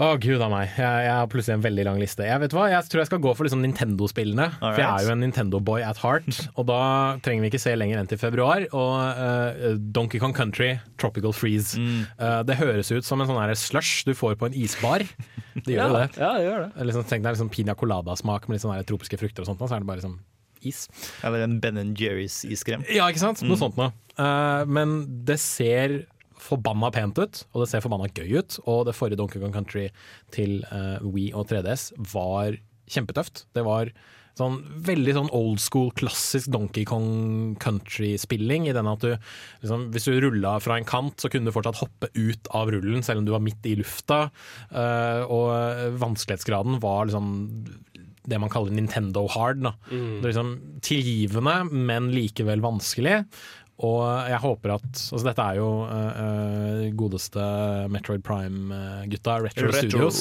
Å, oh, gud a meg. Jeg, jeg har plutselig en veldig lang liste. Jeg vet hva, jeg tror jeg skal gå for liksom Nintendo-spillene. For jeg er jo en Nintendo-boy at heart. [laughs] Og da trenger vi ikke se lenger enn til februar. Og uh, Donkey Kong Country, Tropical Freeze. Eh, det høres ut som en sånn slush du får på en isbar. Det gjør jo [laughs] Ja, det. ja, det gjør det. Liksom, tenk deg liksom Pina colada-smak med litt sånne tropiske frukter og sånt, så er det bare liksom is. Eller en Ben Jerry's iskrem. Ja, ikke sant? Noe Mm. sånt noe. Uh, men det ser forbanna pent ut, og det ser forbanna gøy ut. Og det forrige Donkey Kong Country til uh, Wii og 3DS var kjempetøft. Det var sånn veldig sånn old school, klassisk Donkey Kong country-spilling. I den at du liksom, Hvis du rulla fra en kant, så kunne du fortsatt hoppe ut av rullen, selv om du var midt i lufta. Uh, og vanskelighetsgraden var liksom det man kaller Nintendo hard. Mm. Det er liksom tilgivende, men likevel vanskelig. Og jeg håper at altså Dette er jo eh, godeste Metroid Prime-gutta, Retro, Retro. Studios,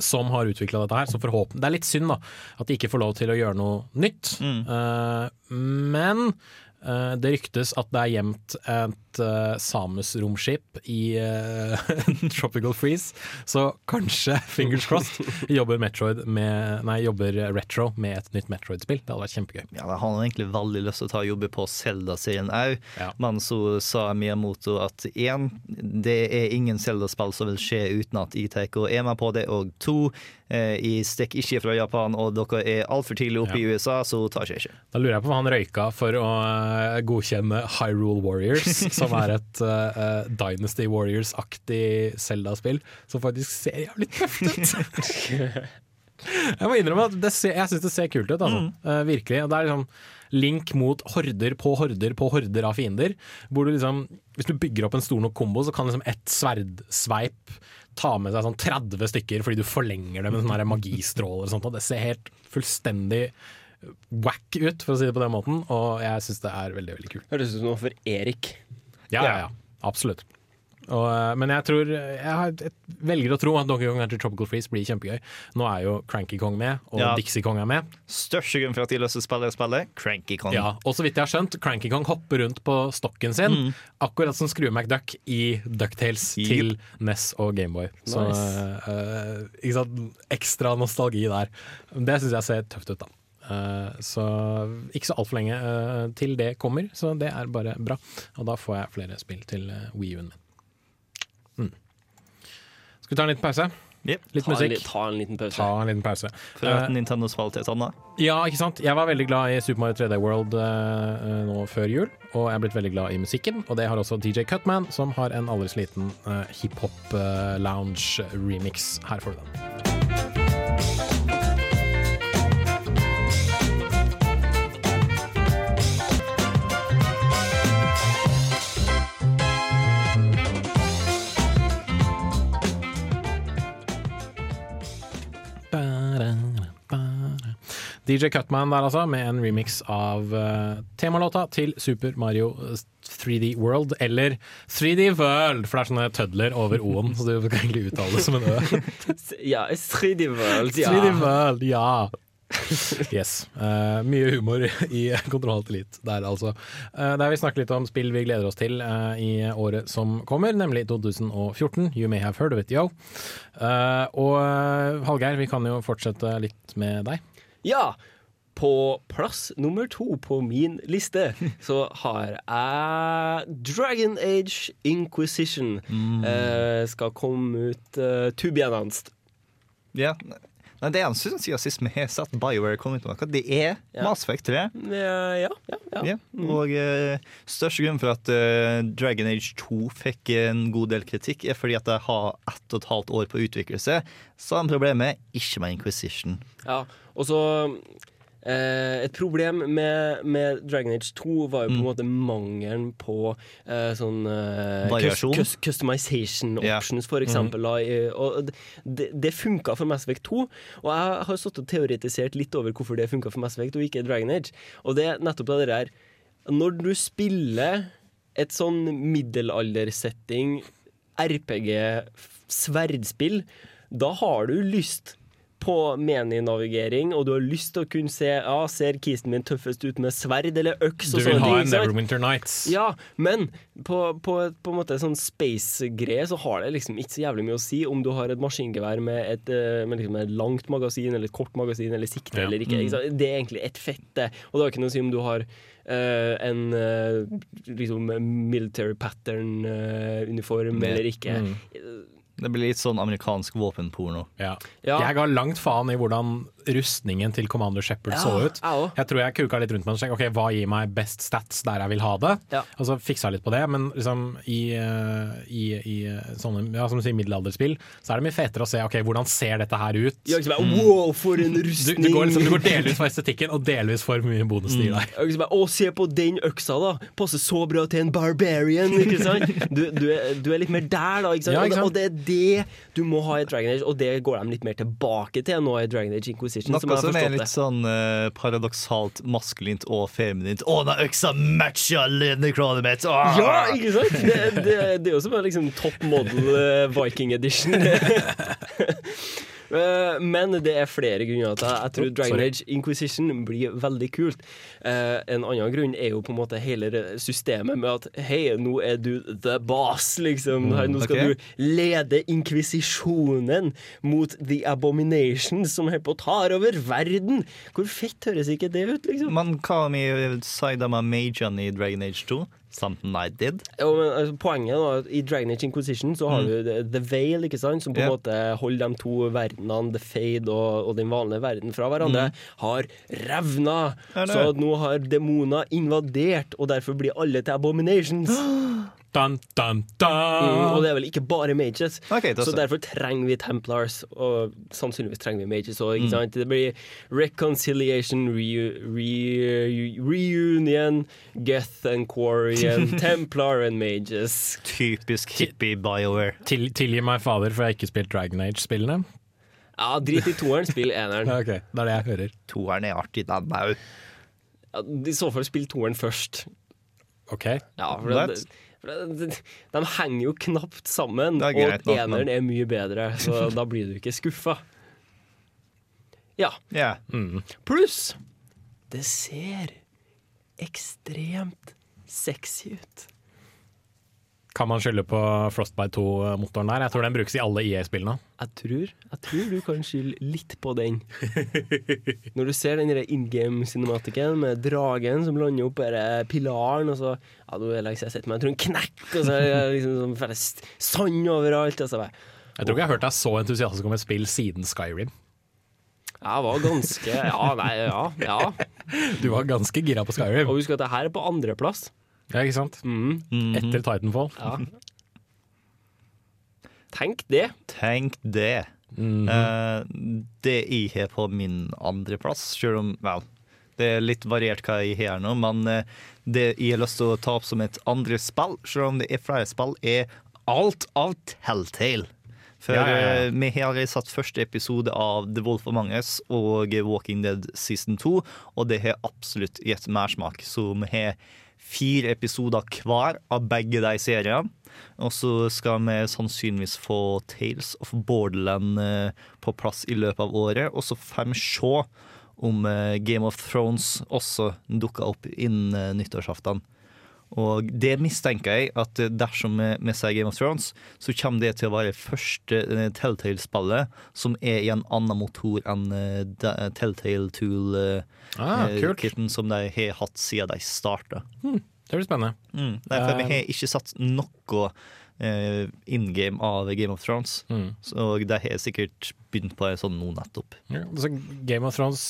som har utvikla dette her. Så forhåpentlig Det er litt synd da at de ikke får lov til å gjøre noe nytt. Eh, men eh, det ryktes at det er gjemt et uh, Samus-romskip i uh, [laughs] Tropical Freeze, så kanskje, [laughs] fingers crossed, jobber Metroid med Nei, jobber Retro med et nytt Metroid-spill. Det hadde vært kjempegøy. Ja, Jeg har egentlig veldig lyst til å ta jobbe på Zelda-serien òg, men så sa Miyamoto at én, det er ingen Zelda-spill som vil skje uten at og er med på det, og to, eh, jeg stikker ikke fra Japan, og dere er altfor tidlig oppe i USA, så tar jeg ikke. Da lurer jeg på hva han røyka for å eh, godkjenne Hyrule Warriors, som er et [laughs] eh, eh, Dynasty Warriors-aktig Zelda-spill, som faktisk ser jævlig tøft ut. [laughs] jeg må innrømme at det ser, jeg syns det ser kult ut, altså. Eh, virkelig. Det er liksom link mot horder på horder på horder av fiender. Hvor du liksom, hvis du bygger opp en stor nok kombo, så kan liksom ett sverdsveip ta med seg sånn 30 stykker fordi du forlenger det med sånne magistråler og sånt. Og det ser helt fullstendig whack ut, for å si det på den måten, og jeg syns det er veldig, veldig kult. Høres ut som noe for Erik. Ja, ja, ja. Absolutt. Og, eh, men jeg tror jeg, har, jeg velger å tro at Donkey Kong Country Tropical Freeze blir kjempegøy. Nå er jo Cranky Kong med, og Ja. Dixie Kong er med. Største grunn for at de løser spillet, spillet, Cranky Kong. Ja, og så vidt jeg har skjønt, Cranky Kong hopper rundt på stokken sin, Mm. akkurat som Skrue McDuck i Ducktales til NES og Gameboy. Så Nice. uh, ikke sant? ekstra nostalgi der. Det syns jeg ser tøft ut, da. Eh, så ikke så altfor lenge eh, til det kommer, så det er bare bra. Og da får jeg flere spill til uh, Wii-en min. Mm. Skal vi ta en liten pause? Litt Ta musikk. En, ta en liten pause. Ta en liten pause. Fra Eh, et Nintendo-spill til ja, ikke sant? Jeg var veldig glad i Super Mario 3D World uh, nå før jul, og jeg er blitt veldig glad i musikken. Og det har også DJ Cutman, som har en aldri så liten uh, hiphop-lounge-remix. Her får du den. DJ Cutman der altså, med en remix av uh, temalåta til Super Mario 3D World, eller 3D World, for det er sånne tødler over O-en, så du kan egentlig uttale det som en Ø. [laughs] Ja, 3D World, ja. 3D World, ja. Yes. Uh, mye humor [laughs] i Kontroll Elite der, altså. Uh, der vi snakker litt om spill vi gleder oss til uh, i året som kommer, nemlig 2014. You may have heard of it, yo. Eh, og eh, Hallgeir, vi kan jo fortsette litt med deg. Ja! På plass nummer to på min liste så har jeg Dragon Age Inquisition. Eh, skal komme ut uh, to be announced. Ja. Nei, det eneste siden sist vi har sett BioWare komme ut med noe, det er Ja. Mass Effect 3. Ja, ja, ja. ja. Ja, og eh, største grunn for at eh, Dragon Age 2 fikk en god del kritikk, er fordi at de har ett og et halvt år på å utvikle seg. Samme problemet, ikke med Inquisition. Ja, og så eh, Et problem med, med Dragon Age 2 var jo på en måte mangelen på eh, sånn eh, cus- cus- customization options, options, for eksempel. da, og det, det funka for Mass Effect 2, og jeg har stått og teoretisert litt over hvorfor det funka for Mass Effect og ikke Dragon Age. Og det er nettopp det der Når du spiller et sånn middelaldersetting, RPG, sverdspill, da har du lyst på meninavigering, og du har lyst til å kunne se Ja, ser kisen min tøffest ut med sverd eller øks? Du vil ha ting, en? Neverwinter Nights. Ja, men på, på, på en måte sånn space-greie så har det liksom ikke så jævlig mye å si om du har et maskingevær med et, eh, med liksom et langt magasin eller et kort magasin eller sikte Ja. eller ikke. Ikke? Det er egentlig et fett, det. Og det har ikke noe å si om du har Uh, en uh, liksom military pattern-uniform Med- eller ikke. Mm. Det blir litt sånn amerikansk våpenporno. Ja. Ja. Jeg ga langt faen i hvordan rustningen til Commander Shepherd Ja, så ut. jeg. Jeg tror jeg kuka litt rundt med den. Ok, Hva gir meg best stats der jeg vil ha det? Og så fiksa jeg litt på det. Men liksom i, eh, i, i sånne ja, som du sier, middelalderspill så er det mye fetere å se ok, hvordan ser dette her ut. Ja, liksom, mm. wow, for en rustning! du, går liksom, du går delvis for estetikken og delvis for mye bonus til deg. Ja, ikke Å, se på den øksa, da! Passer så bra til en barbarian, ikke sant? Du, du, er, du er litt mer der, da. Ikke sant? Ja, ikke sant? Og, det, og det er det du må ha i Dragon Age, og det går de litt mer tilbake til nå i Dragon Age Inquisition. Som Noe som, som er litt det. sånn uh, paradoksalt maskulint og feminint. Å, den øksa matcher lenekrådet mitt! Ah! Ja, ikke sant? Det, det, det er jo som en liksom top model uh, Viking edition. [laughs] [laughs] Eh, Men det er flere grunner til at jeg tror Dragon. Age Inquisition blir veldig kult. Eh, En annen grunn er jo på en måte hele systemet med at hei, nå er du the boss, liksom. Mm, Nå skal ok. du lede inkvisisjonen mot the abomination som holder på å ta over verden. Hvor fett høres ikke det ut, liksom? Men hva med Saidama magene i Dragon Age 2? Something I did? Ja, men altså, Poenget at i Dragon Age Inquisition så har Mm. du The- Veil, ikke sant? som på en yeah. måte holder de to verdenene, The Fade og, og den vanlige verden, fra hverandre, Mm. har revna. Så nå har demoner invadert, og derfor blir alle til abominations. [gasps] Dun, dun, dun. Mm, og det er vel ikke bare mages. okay, så derfor trenger vi Templars, og sannsynligvis trenger vi mages òg. Mm. Det blir reconciliation, reu reu reunion, Geth and Quarian, [laughs] Templar and mages. Typisk hippie BioWare. Til, tilgi meg, fader, for jeg har ikke spilt Dragon Age-spillene. Ja, drit i toeren, spill eneren. [laughs] okay, det er det jeg hører. Toeren er artig, den òg. Ja, I så fall spill toeren først. Ok. Ja, for det, for det, de henger jo knapt sammen, og greit nok, men- eneren er mye bedre, så [laughs] da blir du ikke skuffa. Ja. Yeah. Mm. Pluss det ser ekstremt sexy ut. Kan man skylde på Frostbite 2-motoren der? Jeg tror den brukes i alle EA-spillene. Jeg tror, jeg tror du kan skylde litt på den. [laughs] Når du ser den in game-cinematikken med dragen som lander opp denne pilaren, og så Ja, nå er siden jeg meg, jeg tror den knekker, og så er det liksom sånn sand overalt. Og så bare Jeg tror ikke jeg har hørt deg så entusiastisk om et spill siden Skyrim. Jeg var ganske Ja, nei, ja. ja. [laughs] Du var ganske gira på Skyrim. Og husk at det her er på andreplass. Ja, ikke sant? Mm. Etter Titanfall. Ja. Tenk det. Tenk det. Mm -hmm. uh, det jeg har på min andreplass, selv om Vel, det er litt variert hva jeg har nå, men uh, det jeg har lyst til å ta opp som et andre spill, selv om det er flere spill, er alt av Telltale. For Ja, ja, ja. eh, vi har satt første episode av The Wolf of Manges og Walking Dead season 2, og det har absolutt gitt mersmak. Så vi har fire episoder hver av begge de seriene. Og så skal vi sannsynligvis få Tales of Borderland eh, på plass i løpet av året. Og så får vi se om eh, Game of Thrones også dukker opp innen eh, nyttårsaften. Og det mistenker jeg at eh, dersom vi, sier Game of Thrones, så kommer det til å være første eh, Telltale-spillet som er i en annen motor enn eh, Telltale Tool-kitten Ah, som de har hatt siden de starta. Det blir spennende. Mm. Nei, for vi har ikke satt noe in game av Game of Thrones. Mm. Så de har sikkert begynt på en sånn nå nettopp. Ja, altså Game of Thrones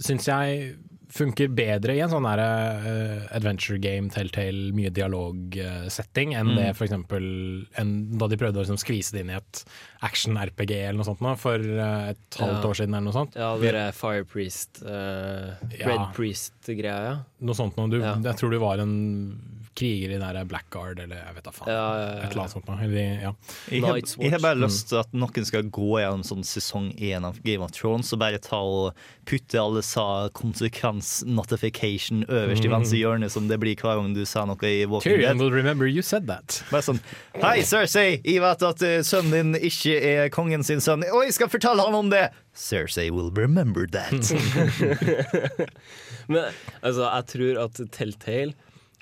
syns jeg funker bedre i en sånn der, uh, adventure game, telltale, mye dialog-setting, enn Mm. det for eksempel enn da de prøvde å liksom skvise det inn i et action-RPG eller noe sånt nå, for uh, et halvt Ja. år siden eller noe sånt. Ja, det er Fire Priest, Ja. Red Priest-greia, ja. Noe sånt noe. Du, Ja. Jeg tror du var en kriger i der Blackguard, eller jeg vet da faen. Ja, ja, ja. Et eller annet sånt noe. Eller, ja. Jeg har, jeg har bare Mm. lyst til at noen skal gå gjennom sånn sesong én av Game of Thrones og bare ta og putte alle sa konsekvens-notification øverst i Mm. venstre hjørne, som det blir hver gang du sa noe i Walking Tyrion Dead. will remember you said that. Bare sånn Hei, Cersei! Jeg vet at eh, sønnen din ikke er kongen sin sønn. Og jeg skal fortelle han om det! Cersei will remember that. [laughs] Men altså, jeg tror at Telltale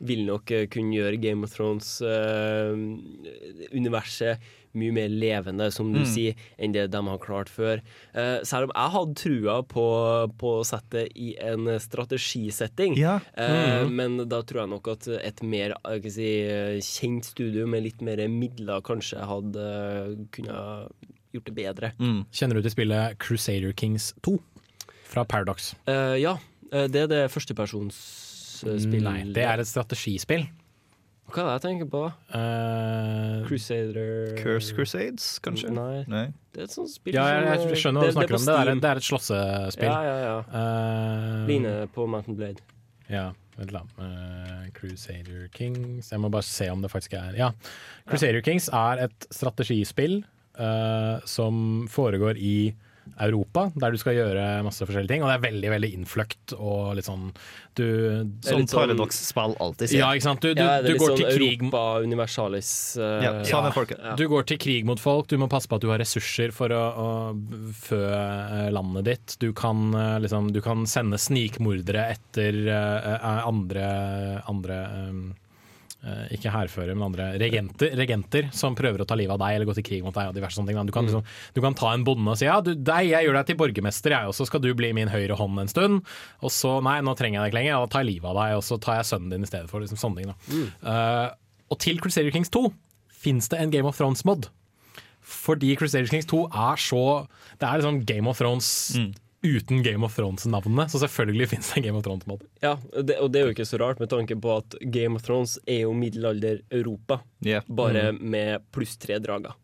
vil nok eh, kunne gjøre Game of Thrones-universet mye mer levende, som du Mm. sier, enn det de har klart før. Uh, selv om jeg hadde trua på, på å sette i en strategisetting. Ja. Eh, uh, Men da tror jeg nok at et mer jeg si, eh, kjent studio med litt mer midler kanskje hadde eh, kunnet gjort det bedre. Mm. Kjenner du til spillet Crusader Kings 2? Fra Paradox. Eh, ja, eh, det er det førstepersonsspillet. Nei, det er et strategispill. Hva er det jeg tenker på? Uh, Crusader Curse Crusades, kanskje? Nei. Nei. Det er et sånt spill ja, jeg, jeg skjønner hva du snakker om. Det er, det er et slåssespill. Ja, ja, ja. Uh, Ligner på Mountain Blade. Ja, vent. Eh, Crusader Kings Jeg må bare se om det faktisk er Ja. Crusader Kings er et strategispill uh, som foregår i Europa, der du skal gjøre masse forskjellige ting. Og det er veldig veldig innfløkt og litt sånn du, Som paradoksspill alltid sier. Ja, ikke sant. Du, du, ja, det du er litt går sånn til krig Europa Universalis. Uh, Ja, samme folket. ja. Du går til krig mot folk, du må passe på at du har ressurser for å, å fø eh, landet ditt. Du kan, eh, liksom, du kan sende snikmordere etter eh, andre, andre eh, ikke hærfører, men andre regenter, regenter som prøver å ta livet av deg eller gå til krig mot deg. og diverse sånne ting. Du kan, liksom, du kan ta en bonde og si ja, du, deg, jeg gjør deg til borgermester, jeg, også, skal du bli min høyre hånd en stund. Og så nei, nå trenger jeg deg ikke lenger, da tar jeg livet av deg, og så tar jeg sønnen din i stedet for. Liksom, sånne ting da. Uh, og til Crusader Kings 2 fins det en Game of Thrones-mod. Fordi Crusader Kings 2 er så Det er liksom Game of Thrones uten Game of Thrones-navnet, så selvfølgelig fins det en Game of Thrones-mat. Ja, det, og det er jo ikke så rart med tanke på at Game of Thrones er jo middelalder-Europa, yeah. bare med pluss tre drager.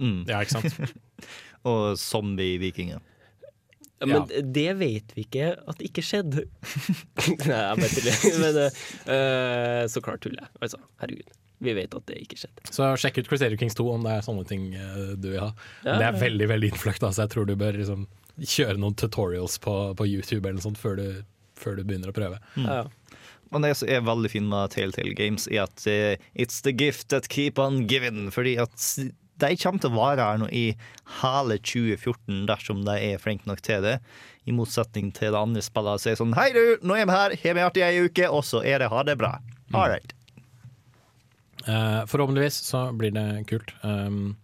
Mm. Ja, ikke sant? [laughs] Og zombie-vikinger. Ja, men det vet vi ikke at det ikke skjedde. [laughs] Nei, jeg vet ikke. [laughs] Men uh, så klart tuller jeg. Altså, herregud. Vi vet at det ikke skjedde. Så sjekk ut Crusader Kings 2 om det er sånne ting uh, du vil ha. Ja, det er ja. veldig veldig innfløkt, altså. jeg tror du bør liksom, kjøre noen tutorials på, på YouTube eller noe sånt før du, før du begynner å prøve. Ja. Og det som er veldig fint med Telltale Games, er at uh, it's the gift that keep on giving. Fordi at de kommer til å vare her nå i hele 2014 dersom de er flinke nok til det. I motsetning til det andre spillet som er sånn Hei, du, nå er vi her, har vi artig ei uke, og så er det ha det bra. All right. Uh, forhåpentligvis så blir det kult. Um,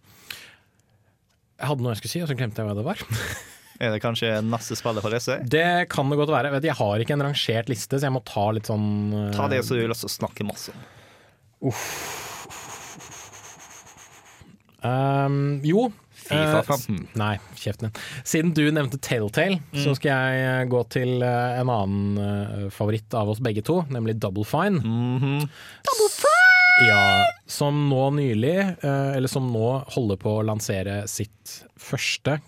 jeg hadde noe jeg skulle si, og så glemte jeg hva det var. [laughs] Er det kanskje neste spiller for disse? Det kan det godt være. Jeg, vet, jeg har ikke en rangert liste, så jeg må ta litt sånn uh... Ta det som du vil også snakke masse om. Um, jo. FIFA 15. Uh, Nei, kjeften din. Siden du nevnte Telltale, så Mm. skal jeg eh, gå til uh, en annen eh, favoritt av oss begge to, nemlig Double Fine. Double Fine! Ja, som nå nylig, eh, eller som nå holder på å lansere sitt første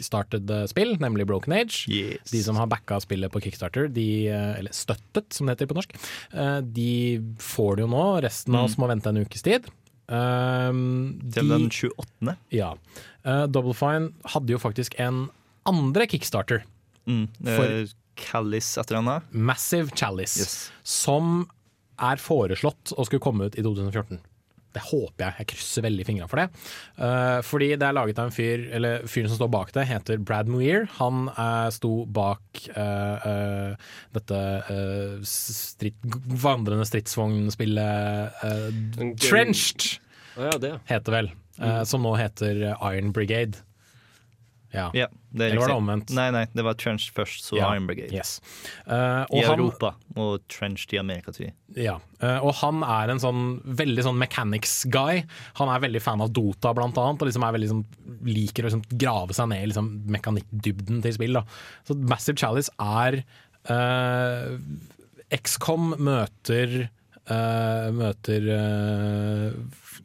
kickstarted eh, spill, nemlig Broken Age. Yes. De som har backa spillet på Kickstarter, de, eh, eller støttet som det heter på norsk, eh, de får det jo nå. Resten av oss må vente en ukes tid. Um, Til de- den 28. ja. Double Fine hadde jo faktisk en andre kickstarter. Mm. For- Callis et eller annet. Massive Chalice. Yes. Som er foreslått å skulle komme ut i 2014. Det håper jeg. Jeg krysser veldig fingra for det. Uh, fordi det er laget av en fyr, eller fyren som står bak det, heter Brad Muir. Han uh, sto bak uh, dette stritt, vandrende stridsvognspillet Trenched, oh, ja, det. heter vel. Uh, som nå heter Iron Brigade. Ja. Ja, det er Eller var det omvendt? Nei, nei, det var Trench først, så Ja, Iron Brigade. Yes. Uh, I han- Europa, og Trench i Amerika, jeg. Ja, Uh, og han er en sånn veldig sånn mechanics-guy. Han er veldig fan av Dota, blant annet, og liksom er veldig sånn, liker å liksom grave seg ned i liksom mekanikkdybden til spill. Da. Så Massive Chalice er uh, XCOM møter uh, Møter eh,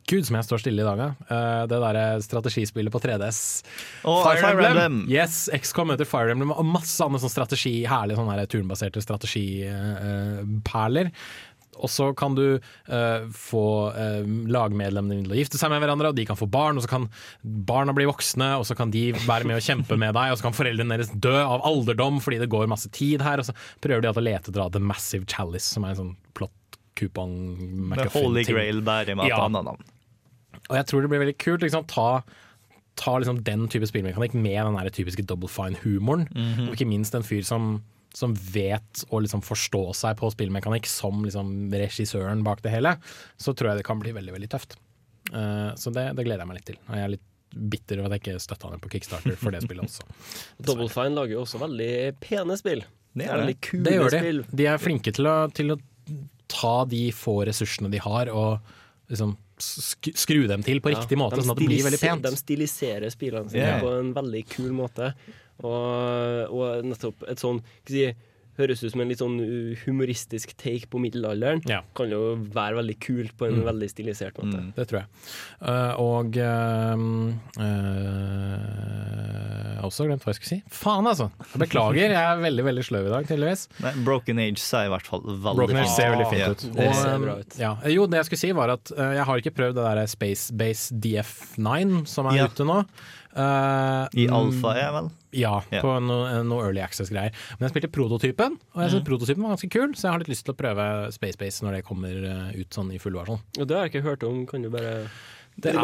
Gud, som jeg står stille i dag, ja. Eh, det derre strategispillet på 3DS. Og Fire Emblem. Yes, XCOM møter Fire Emblem og masse andre sånn strategi, herlige sånne her turnbaserte strategiperler. Og så kan du uh, få uh, lagmedlemmene dine til å gifte seg med hverandre, og de kan få barn, og så kan barna bli voksne, og så kan de være med og kjempe med deg, og så kan foreldrene deres dø av alderdom fordi det går masse tid her, og så prøver de å lete etter The Massive Chalice, som er en sånn plott kupong Med Holy Grail bare med et Ja. annet navn. Og jeg tror det blir veldig kult. Liksom, ta ta liksom den type spillmekanikk med den der typiske double fine-humoren. Mhm. Og ikke minst en fyr som, som vet å liksom forstå seg på spillmekanikk som liksom regissøren bak det hele. Så tror jeg det kan bli veldig veldig tøft. Uh, så det, det gleder jeg meg litt til. Og jeg er litt bitter over at jeg ikke støtta den på Kickstarter for det spillet også. [laughs] Double Fine lager jo også veldig pene spill. Det, Veldig kule det gjør de. spill. De er flinke til å, til å ta de få ressursene de har, og liksom skru dem til på Ja, riktig måte, sånn at det blir veldig pent. De stiliserer spillene sine Yeah. på en veldig kul måte. Og, og nettopp et sånn Høres ut som en litt sånn uh, humoristisk take på middelalderen. Kan jo være veldig kult på en Mm. veldig stilisert måte. Det tror jeg. Uh, og uh, uh, Jeg har også glemt hva jeg skulle si. Faen, altså! Jeg beklager, jeg er veldig veldig sløv i dag, tydeligvis. Nei, Broken Age ser i hvert fall veldig Broken Age ser veldig fint Ja, ut. det ser bra ut. Ja. Jo, det jeg skulle si var at jeg har ikke prøvd det der Space Base DF9 som er Ja. ute nå. Eh, I alfa, ja vel? Ja, Ja. på noe, noe Early Access-greier. Men jeg spilte prototypen, og jeg synes Mm. prototypen var ganske kul, så jeg har litt lyst til å prøve Space Base når det kommer eh, ut sånn i full versjon. Og det har jeg ikke hørt om. Kan du bare Det er-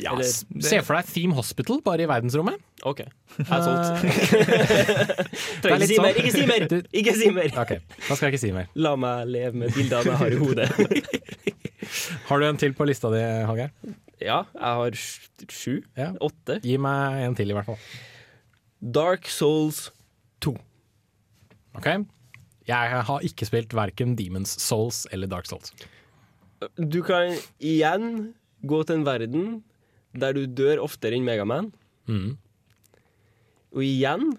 Ja, Eller- Se for deg Theme Hospital, bare i verdensrommet. OK. Jeg er solgt. [laughs] Det er ikke litt si mer! sånn- Ikke si mer! Du- Ikke si mer! Ok, da skal jeg ikke si mer. La meg leve med bildene jeg har i hodet. [laughs] Har du en til på lista di, Hallgeir? Ja, jeg har sju. Ja. Åtte. Gi meg en til, i hvert fall. Dark Souls 2. Ok? Jeg har ikke spilt verken Demons Souls eller Dark Souls. Du kan igjen gå til en verden der du dør oftere enn Megaman. Mm. Og igjen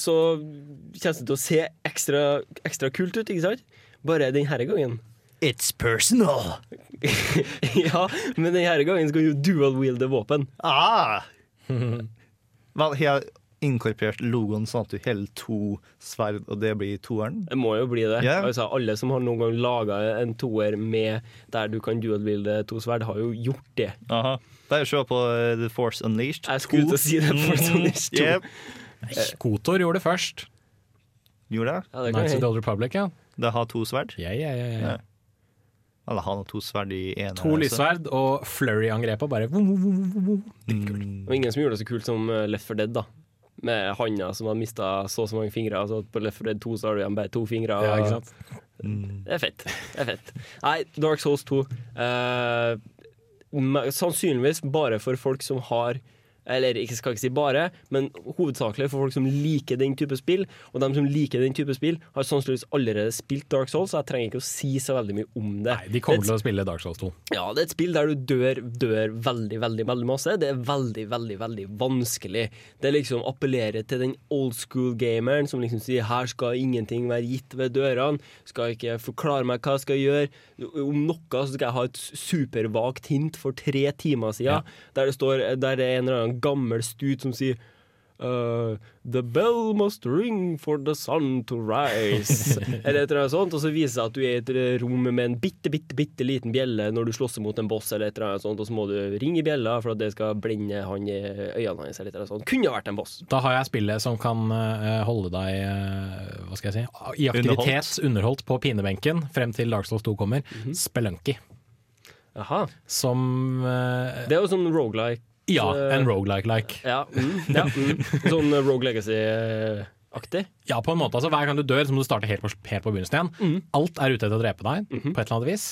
så kjennes det til å se ekstra, ekstra kult ut, ikke sant? Bare denne gangen. It's personal! [laughs] ja, men denne gangen skal du dual-wielde våpen. Ah! [laughs] Vel, jeg har inkorporert logoen sånn at du holder to sverd, og det blir toeren. Det må jo bli det. Yeah. Altså, alle som har noen gang laga en toer med der du kan dual-wielde to sverd, har jo gjort det. Aha. Bare se på uh, The Force Unleashed. Jeg skulle til å si The Force Mhm. Unleashed 2. Yep. Nei, Kotor gjorde det først. Gjorde det? Ja, det Nights of the Old Republic, ja. Det har to sverd? Ja, ja, ja, ja. Ja. Eller har to sverd i ene. To lyssverd og flurry-angrep og bare vum, vum, vum, vo. Mm. Og ingen som gjorde det så kult som uh, Left 4 Dead, da. Med handa som har mista så og så mange fingre. Altså på Left 4 Dead 2 så har du igjen bare to fingre. Ja, ikke sant? Mm. Det er fett. Det er fett. Nei, Dark Souls 2 eh, Sannsynligvis bare for folk som har eller jeg skal ikke si bare, men hovedsakelig for folk som liker den type spill. Og de som liker den type spill, har sannsynligvis allerede spilt Dark Souls, så jeg trenger ikke å si så veldig mye om det. Nei, de kommer til å spille Dark Souls 2. Ja, det er et spill der du dør, dør veldig, veldig veldig masse. Det er veldig, veldig veldig vanskelig. Det liksom appellerer til den old school-gameren som liksom sier her skal ingenting være gitt ved dørene. Skal ikke forklare meg hva jeg skal gjøre. Om noe så skal jeg ha et supervagt hint for tre timer siden, der det står Der det er en eller annen gammel stut som sier Uh, the bell must ring for the sun to rise. [laughs] eller et eller annet sånt. Og så viser det seg at du er i et eh, rom med en bitte, bitte, bitte liten bjelle når du slåss mot en boss, eller et eller annet sånt, og så må du ringe i bjella for at det skal blende han i øynene hans, eller et eller annet sånt. Kunne ha vært en boss. Da har jeg spillet som kan eh, holde deg hva skal jeg si, i aktivitet, underholdt, på pinebenken frem til Dark Souls 2 kommer. Spelunky. Jaha. Som uh, Det er jo sånn rogelike. Ja, en rogelike-like. Ja, mm, ja mm. Sånn eh, Rogue Legacy-aktig. Ja, på en måte. Altså, hver gang du dør, så må du starte helt på, helt på begynnelsen igjen. Mm. Alt er ute etter å drepe deg, -hmm. på et eller annet vis.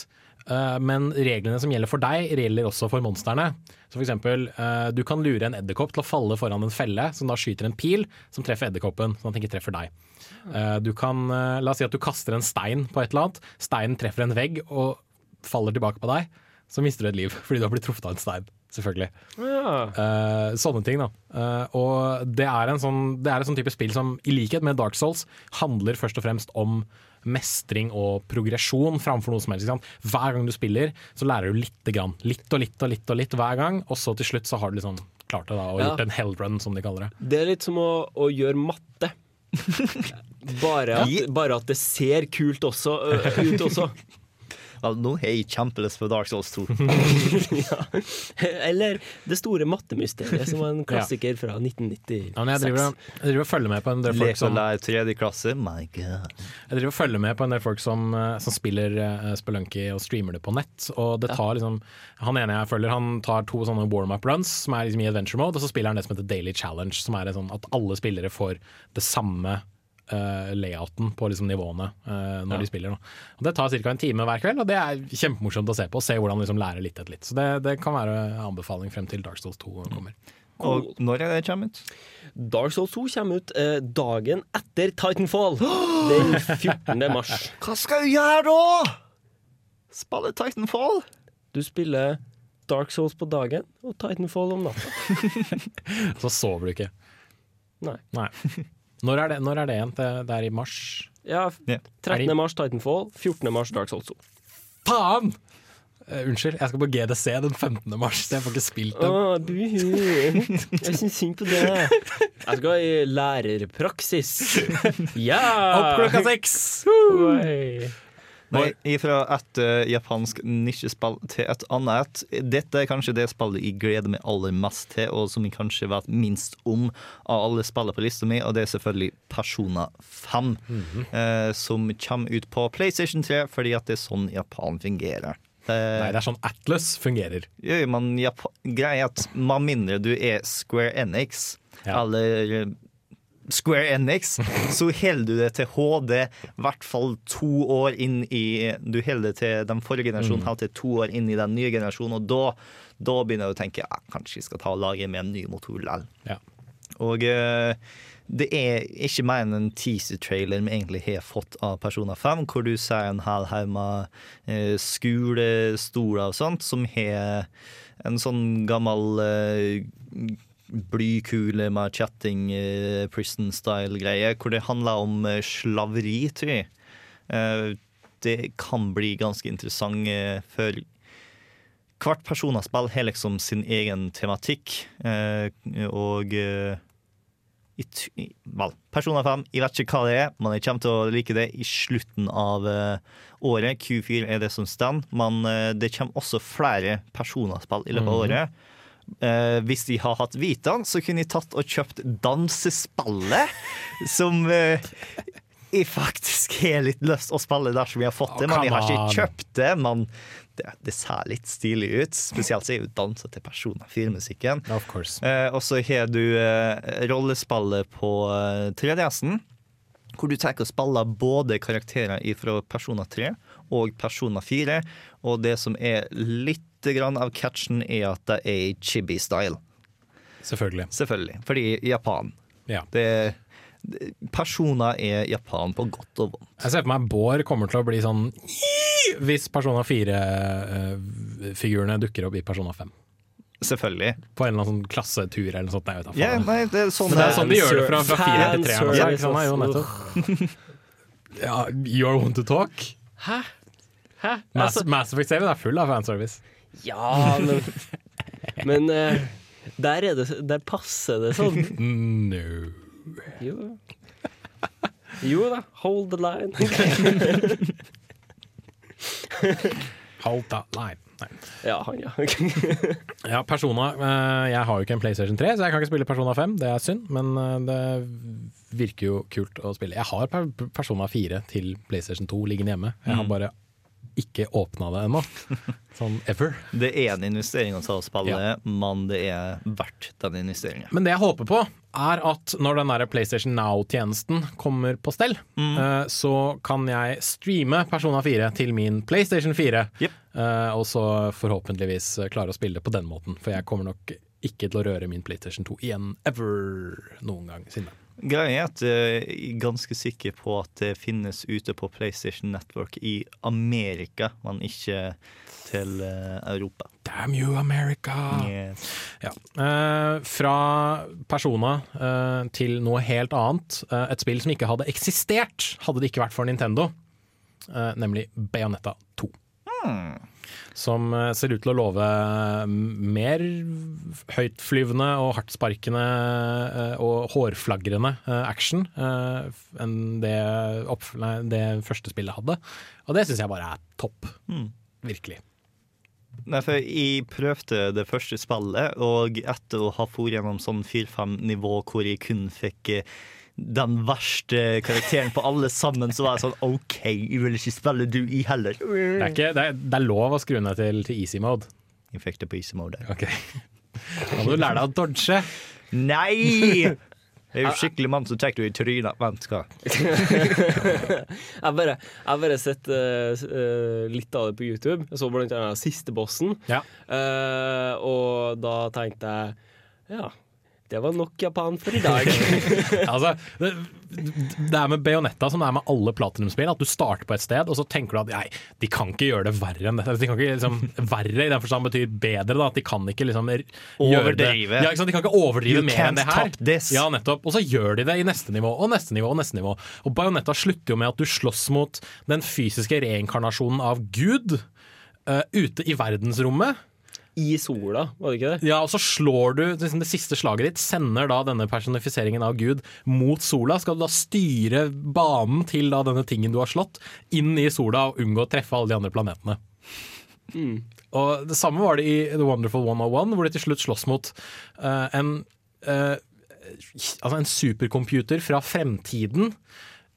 Uh, men reglene som gjelder for deg, gjelder også for monstrene. Så for eksempel, uh, du kan lure en edderkopp til å falle foran en felle, som da skyter en pil som treffer edderkoppen, sånn at den ikke treffer deg. Uh, du kan, la oss si at du kaster en stein på et eller annet. Steinen treffer en vegg og faller tilbake på deg. Så mister du et liv, [laughs] fordi du har blitt truffet av en stein. Selvfølgelig. Ja. Uh, sånne ting, da. Uh, og det er, en sånn, det er et sånn type spill som, i likhet med Dark Souls, handler først og fremst om mestring og progresjon framfor noe som helst. Ikke sant? Hver gang du spiller, så lærer du lite grann. Litt og litt og litt og litt hver gang, og så til slutt så har du liksom klart det da, og Ja. gjort en hellrun, som de kaller det. Det er litt som å, å gjøre matte. [laughs] Bare at, bare at det ser kult også, ø, ut også. Nå har jeg kjempelyst på Dark Souls 2. [laughs] ja. Eller Det store mattemysteriet, som var en [laughs] klassiker fra 1996. Ja, men jeg, driver, og- jeg driver og følger med på en del folk som lær tredje klasse. My god. Jeg driver og følger med på en del folk som, eh, som spiller uh, Spelunky og streamer det på nett. Og det tar liksom Han ene jeg følger, han tar to sånne warm-up runs som er liksom i adventure mode, og så spiller han det som heter Daily Challenge, som er sånn at alle spillere får det samme eh, layouten på liksom nivåene uh, når Ja. de spiller. Da. Og Det tar ca. en time hver kveld, og det er kjempemorsomt å se på. Se hvordan de liksom lærer litt etter litt. Så det, det kan være en anbefaling frem til Dark Souls 2 kommer. Og når er det kommer ut? Dark Souls 2 kommer ut eh, dagen etter Titanfall. Den 14. mars. Hva skal du gjøre da? Spille Titanfall? Du spiller Dark Souls på dagen og Titanfall om natta. [laughs] Så sover du ikke. Nei. Når er det, når er det igjen? Det, det er i mars? Ja, 13. mars Titanfall, 14. mars Dark Souls 2. Faen! Uh, unnskyld, jeg skal på GDC den 15. mars, så jeg får ikke spilt den. Å, buhu. Jeg syns synd på det. Jeg skal i lærerpraksis. [laughs] Ja! Opp klokka seks! Nei, Fra et uh, japansk nisjespill til et annet. Dette er kanskje det spillet jeg gleder meg aller mest til, og som jeg kanskje vet minst om av alle spillene på lista mi, og det er selvfølgelig Persona 5. Mm -hmm. uh, som kommer ut på PlayStation 3, fordi at det er sånn Japan fungerer. Nei, det er sånn Atlas fungerer. Jo, men Japan, greia er at med mindre du er Square Enix, eller eh, Square Enix, [laughs] så holder du det til HD i hvert fall to år inn i Du holder det til den forrige generasjonen, Mm. til to år inn i den nye generasjonen, og da, da begynner jeg å tenke ja, kanskje jeg skal ta og lage med en ny motor likevel. Ja. Og eh, det er ikke mer enn en teaser-trailer vi egentlig har fått av Persona 5, hvor du ser en hel haug med eh, skolestoler og sånt, som har en sånn gammel eh, blykule med chatting, eh, prison-style-greie, hvor det handler om eh, slaveri, tror jeg. Eh, det kan bli ganske interessant, for hvert personaspill har liksom sin egen tematikk, og Vel, Persona 5, jeg vet ikke hva det er, men jeg kommer til å like det i slutten av året. Q4 er det som står, men det kommer også flere personaspill i løpet av Mhm. året. Eh, hvis de har hatt Vitaen, så kunne de tatt og kjøpt dansespillet, som eh, jeg faktisk har litt lyst å spille dersom jeg har fått det. Men jeg har ikke kjøpt det. Men det, det ser litt stilig ut. Spesielt så er jo dansa til Persona 4-musikken. Of course. Eh, og så har du eh, rollespillet på eh, 3DS-en. Hvor du tar og spiller både karakterer fra Persona 3 og Persona 4. Og det som er litt grann av catchen, er at det er i chibi-style. Selvfølgelig. Selvfølgelig. Fordi Japan. Ja. Det, Persona er Japan på godt og vondt. Jeg ser for meg Bård kommer til å bli sånn hvis Persona 4-figurene dukker opp i Persona 5. Selvfølgelig. På en eller annen sånn klassetur eller noe sånt. Jeg vet. Ja, nei, det er sånn Men det er sånn de gjør det fra, fra 4 til 3. Fanservice, Ikke sant? Ja, you're want to talk? Hæ? Hæ? Mass, Altså- Mass Effect 7 er full av fanservice. Ja, men [laughs] Men eh, der, er det, der passer det sånn. [laughs] No. Jo. Jo da, hold the line. [laughs] Hold the line. Ja, ja. Ja, Persona. eh, Jeg har jo ikke en PlayStation 3, så jeg kan ikke spille Persona 5. Det er synd, men eh, det virker jo kult å spille. Jeg har Persona 4 til PlayStation 2 liggende hjemme. Jeg har Mm. bare ikke åpna det ennå. [laughs] Sånn ever. Det er en investering og spille, men det er verdt den investeringen. Men det jeg håper på, er at når den der PlayStation Now-tjenesten kommer på stell, eh, så kan jeg streame Persona 4 til min PlayStation 4, eh, og så forhåpentligvis eh, klare å spille det på den måten. For jeg kommer nok ikke til å røre min PlayStation 2 igjen ever noen gang siden. Greia er at eh, jeg er ganske sikker på at det finnes ute på PlayStation Network i Amerika, men ikke til eh, Europa. Damn you, America! Yes. Ja. Eh, fra Persona eh, til noe helt annet. Eh, et spill som ikke hadde eksistert hadde det ikke vært for Nintendo, eh, nemlig Bayonetta 2. Som eh, ser ut til å love mm, mer høytflyvende og hardtsparkende eh, og hårflagrende eh, action enn det, nei, det første spillet hadde. Og det syns jeg bare er topp. Mm. Virkelig. Nei, for jeg prøvde det første spillet, og etter å ha for gjennom sånn fire-fem nivå hvor jeg kun fikk eh, den verste karakteren på alle sammen, så var jeg sånn OK, jeg vil ikke spille du i heller. Det er, ikke, det er, det er lov å skru ned til, til easy mode. Jeg fikk det på easy mode. Ok. [laughs] Da må du lære deg å dodge. Nei! [laughs] Det er jo skikkelig mann som tar du i trynet. Vent, hva? [laughs] jeg har bare, jeg har bare sett uh, litt av det på YouTube. Jeg så blant annet siste bossen. Ja. Uh, og da tenkte jeg ja, Det var nok japan for i dag. [laughs] altså, det, det er med Bayonetta som det er med alle platinumspill, at du starter på et sted, og så tenker du at nei, de kan ikke gjøre det verre enn dette. De kan ikke liksom, Verre i den forstand betyr bedre, da. At de kan ikke liksom Overdrive. Ja, ikke sant? De kan ikke overdrive You mer can't enn det her. top this. Ja, nettopp. Og så gjør de det i neste nivå, og neste nivå, og neste nivå. Og Bayonetta slutter jo med at du slåss mot den fysiske reinkarnasjonen av Gud uh, ute i verdensrommet. I sola, var det ikke det? Ja, og så slår du liksom, Det siste slaget ditt sender da denne personifiseringen av Gud mot sola. Skal du da styre banen til da denne tingen du har slått, inn i sola og unngå å treffe alle de andre planetene. Og Det samme var det i The Wonderful 101, hvor de til slutt slåss mot uh, en, uh, altså en supercomputer fra fremtiden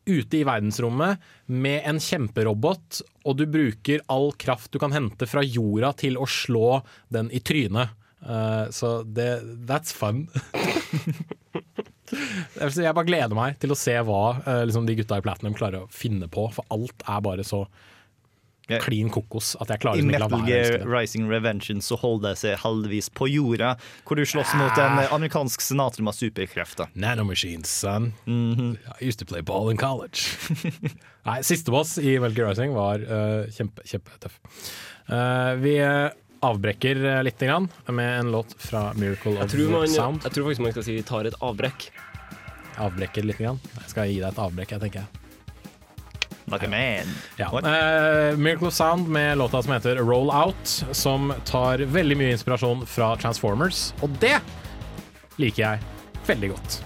ute i verdensrommet med en kjemperobot, og du bruker all kraft du kan hente fra jorda til å slå den i trynet. Uh, så det That's fun. [laughs] Jeg bare gleder meg til å se hva uh, liksom, de gutta i Platinum klarer å finne på, for alt er bare så klin kokos at jeg klarer I ikke la Metal Gear. Rising Revention så holder det seg heldigvis på jorda, hvor du slåss mot en amerikansk senator med superkrefter. Nanomachines, son. Mhm. I used to play ball in college. [laughs] Nei, siste boss i Metal Gear Rising var uh, kjempe, kjempetøff. Uh, vi eh, avbrekker litt grann med en låt fra Miracle of tror, man, Sound. jeg tror faktisk man skal si vi tar et avbrekk. Avbrekker litt. Grann. Jeg skal gi deg et avbrekk, jeg tenker. Like a man. Ja. Uh, Miracle of Sound med låta som heter Roll Out, som tar veldig mye inspirasjon fra Transformers. Og det liker jeg veldig godt.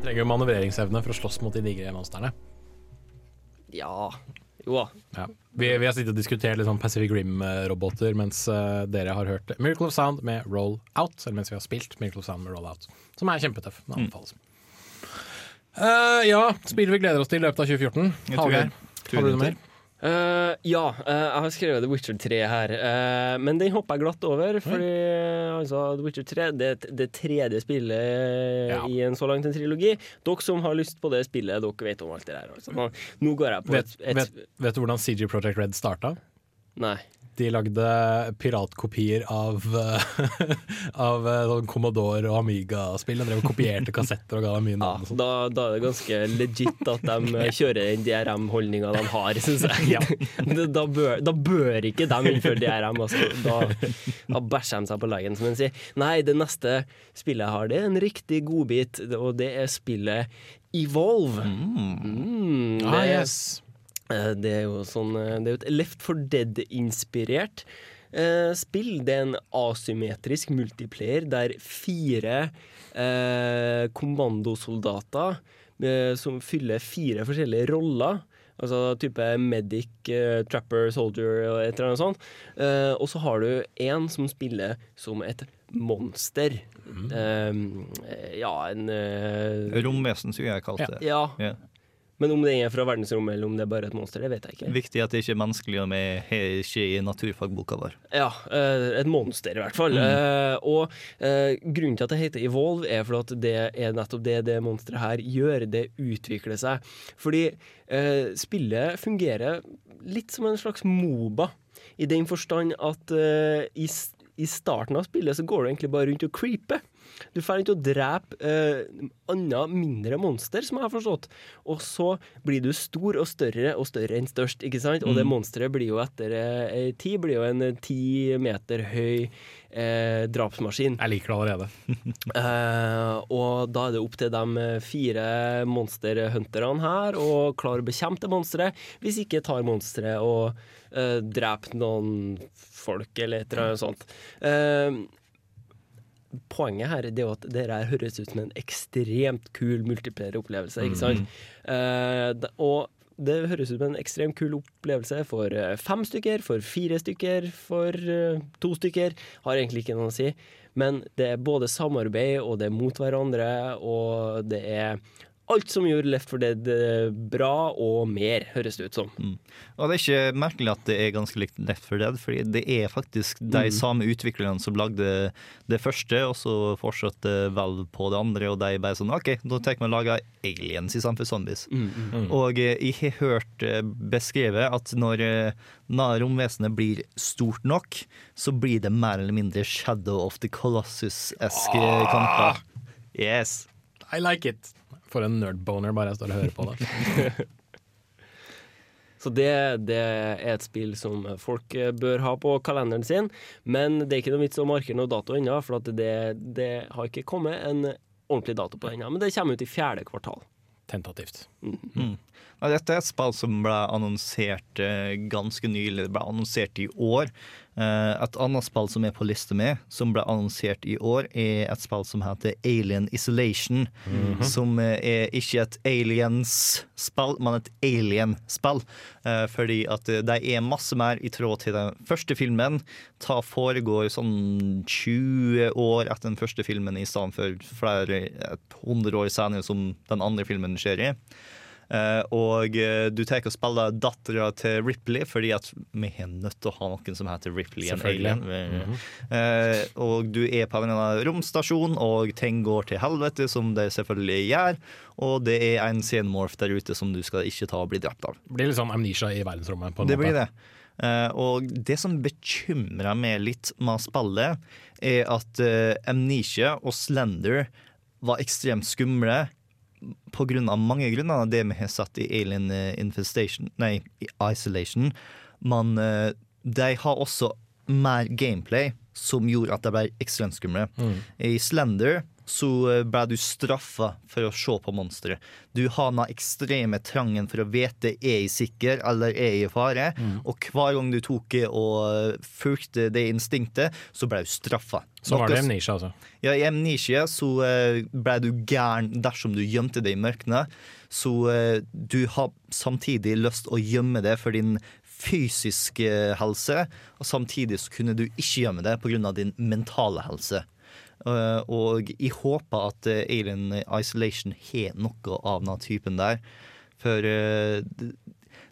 Trenger jo manøvreringsevne for å slåss mot de digre monstrene. Ja Jo da. Ja. Vi, vi har sittet og diskutert litt sånn Pacific Rim-roboter mens uh, dere har hørt Miracle of Sound med Roll Out, eller mens vi har spilt Miracle of Sound med Roll Out, som er kjempetøff. Den anbefales. Eh, ja, spiller vi gleder oss til i løpet av 2014. Jeg tror Hallgeir, jeg- tror har du det noe mer? Eh, ja, uh, jeg har skrevet The Witcher 3 her, uh, men den hopper jeg glatt over. Fordi altså, The Witcher 3 det er det tredje spillet Ja. i en så langt en trilogi. Dere som har lyst på det spillet, dere vet om alt det der. Altså. Nå, nå går jeg på Vet, et, et vet, vet du hvordan CG Project Red starta? Nei. De lagde piratkopier av, eh, [laughs] av eh, sånn Commodore og Amiga-spill. De drev og kopierte kassetter og ga dem mye navn. og. Da, da er det ganske legit at de eh, [laughs] kjører den DRM-holdninga de har, syns jeg. Ja. [laughs] da, bør, da bør ikke de innføre DRM. Altså. Da, da bæsjer de seg på leggen, som en sier. Nei, det neste spillet jeg har, det er en riktig godbit, og det er spillet Evolve. Mm, Mm, det- yes. Eh, Det er jo sånn eh, Det er et Left for Dead-inspirert eh, spill. Det er en asymmetrisk multiplayer der fire eh, kommandosoldater eh, som fyller fire forskjellige roller. Altså type medic, eh, trapper, soldier og et eller annet sånt. Eh, og så har du én som spiller som et monster. Eh, ja, en Romvesen, skulle jeg kalt det. ja. Ja. Men om det er fra verdensrommet eller om det er bare et monster, det vet jeg ikke. Viktig at det ikke er menneskelig og vi har ikke i naturfagboka vår. Ja, eh, et monster i hvert fall. Mm. Eh, og eh, grunnen til at det heter Evolve, er for at det er nettopp det det monsteret her gjør. Det utvikler seg. Fordi spillet fungerer litt som en slags Moba, i den forstand at i, i starten av spillet så går du egentlig bare rundt og creeper. Du får ikke å drepe eh, andre mindre monster, som jeg har forstått. Og så blir du stor og større og større enn størst, ikke sant? Og det Mm. monsteret blir jo etter eh, tid blir jo en eh, ti meter høy eh, drapsmaskin. Jeg liker det allerede. [laughs] Eh, og da er det opp til de eh, fire monsterhunterne her å klare å bekjempe det monsteret. Hvis ikke tar monsteret og eh, dreper noen folk, eller et eller annet sånt. Eh, poenget her er jo at det her høres ut som en ekstremt kul multiplayer-opplevelse. ikke sant? Eh, det- og det høres ut som en ekstremt kul opplevelse for eh, fem stykker, for fire stykker, for eh, to stykker. Har egentlig ikke noe å si. Men det er både samarbeid, og det er mot hverandre, og det er alt som gjorde Left 4 Dead eh, bra, og mer, høres det ut som. Og det er ikke merkelig at det er ganske likt Left 4 Dead, fordi det er faktisk de Mm. samme utviklerne som lagde det første, og så fortsatte Valve på det andre, og de bare sånn OK, nå tar vi og lager aliens i stedet for zombies. Mm, Og eh, jeg har hørt eh, beskrevet at når, når romvesenet blir stort nok, så blir det mer eller mindre Shadow of the Colossus-eske Ah. kamper. Yes. I like it. For en nerdboner bare jeg står og hører på det. [laughs] Så det, det er et spill som folk bør ha på kalenderen sin. Men det er ikke noe vits å markere noe dato ennå, for at det, det har ikke kommet en ordentlig dato på det ennå. Men det kommer ut i fjerde kvartal. Tentativt. Mm. Mm. dette er et spill som ble annonsert eh, ganske nylig. Det ble annonsert i år. Eh, et annet spill som er på lista mi, som ble annonsert i år, er et spill som heter Alien Isolation. Mhm. Som eh, er ikke et aliens-spill, men et alien-spill. Eh, fordi at de er masse mer i tråd til den første filmen. Ta foregår sånn 20 år etter den første filmen i stedet for flere et 100 år senere, som den andre filmen skjer i. Eh, og eh, du tar og spiller dattera til Ripley, fordi at vi er nødt til å ha noen som heter Ripley en alien. Mm -hmm. og du er på en romstasjon, og ting går til helvete, som det selvfølgelig gjør. Og det er en xenomorph der ute som du skal ikke ta og bli drept av. Det blir litt sånn amnesia i verdensrommet. på en Det måte. blir det. Og det som bekymrer meg litt med spillet, er at uh, Amnesia og Slender var ekstremt skumle på grunn av mange grunner. Det vi har satt i Alien eh, Infestation, nei, i Isolation. Men eh, de har også mer gameplay som gjorde at de ble ekstremt skumle. Mm. I Slender så ble du straffa for å se på monsteret. Du har den ekstreme trangen for å vite er jeg sikker eller er jeg i fare. Mm. Og hver gang du tok og fulgte det instinktet, så ble du straffa. Så var det amnesia, altså. ja, I amnesia så eh, ble du gæren dersom du gjemte deg i mørkene. Så eh, du har samtidig lyst å gjemme det for din fysiske helse, og samtidig så kunne du ikke gjemme det pga. din mentale helse. Eh, og jeg håper at eh, Alien Isolation har noe av den typen der. For eh,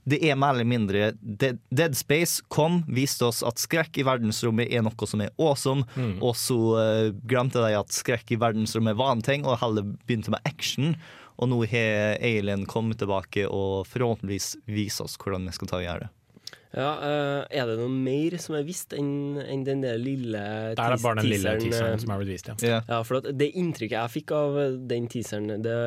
det- er mer eller mindre Dead, Dead Space kom, viste oss at skrekk i verdensrommet er noe som er awesome, Mm. og så glemte de at skrekk i verdensrommet var en ting, og heller begynte med action. Og nå har Alien kommet tilbake og forhåpentligvis vist oss hvordan vi skal ta og gjøre det. Ja, eh, Er det noe mer som er visst enn enn den der lille teaseren? Det er bare den lille teaseren, eh, som er blitt vist, ja. Ja. Ja, for at det inntrykket jeg fikk av den teaseren, det,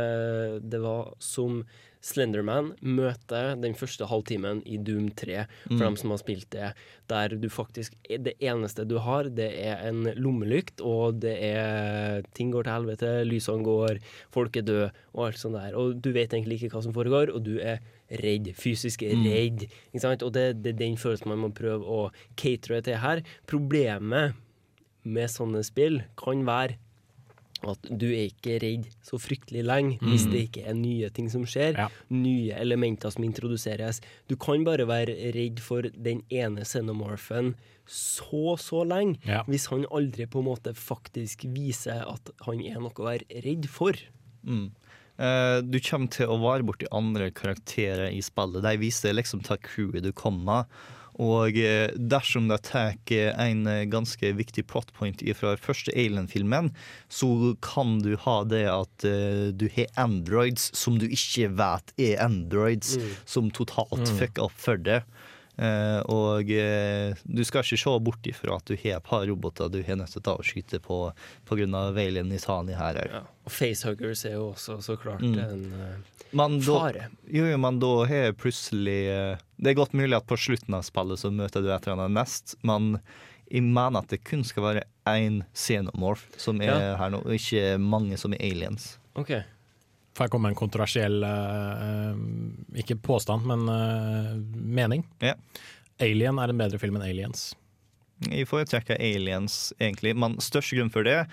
det var som Slenderman møter den første halvtimen i Doom 3, for Mm. dem som har spilt det, der du faktisk Det eneste du har, det er en lommelykt, og det er Ting går til helvete, lysene går, folk er døde, og alt sånt der. Og du vet egentlig ikke hva som foregår, og du er redd. Fysisk Mm. redd. Ikke sant? Og det, det er den følelsen man må prøve å catere til her. Problemet med sånne spill kan være at du er ikke redd så fryktelig lenge hvis Mm. det ikke er nye ting som skjer, Ja. nye elementer som introduseres. Du kan bare være redd for den ene xenomorphen så, så lenge, Ja. hvis han aldri på en måte faktisk viser at han er noe å være redd for. Mm. Eh, du kommer til å vare borti andre karakterer i spillet. De viser liksom ta crewet du kommer. Og eh, dersom de tar en eh, ganske viktig plotpoint fra første Alien-filmen, så kan du ha det at du har androids som du ikke vet er androids, Mm. som totalt Mm. fucker opp for det. Eh, og eh, du skal ikke se bort ifra at du har et par roboter du har nødt til å skyte på pga. Alien Nisani her. her. Og facehuggers er jo også så klart Mm. en eh, da, fare. jo, jo, men da har jeg plutselig Det er godt mulig at på slutten av spillet så møter du et eller annet nest, men jeg mener at det kun skal være én xenomorph som er Ja. her nå, og ikke mange som er aliens. OK. Får jeg komme med en kontroversiell uh, Ikke påstand, men uh, mening? Ja. Alien er en bedre film enn Aliens. Jeg foretrekker aliens, egentlig, men største grunn for det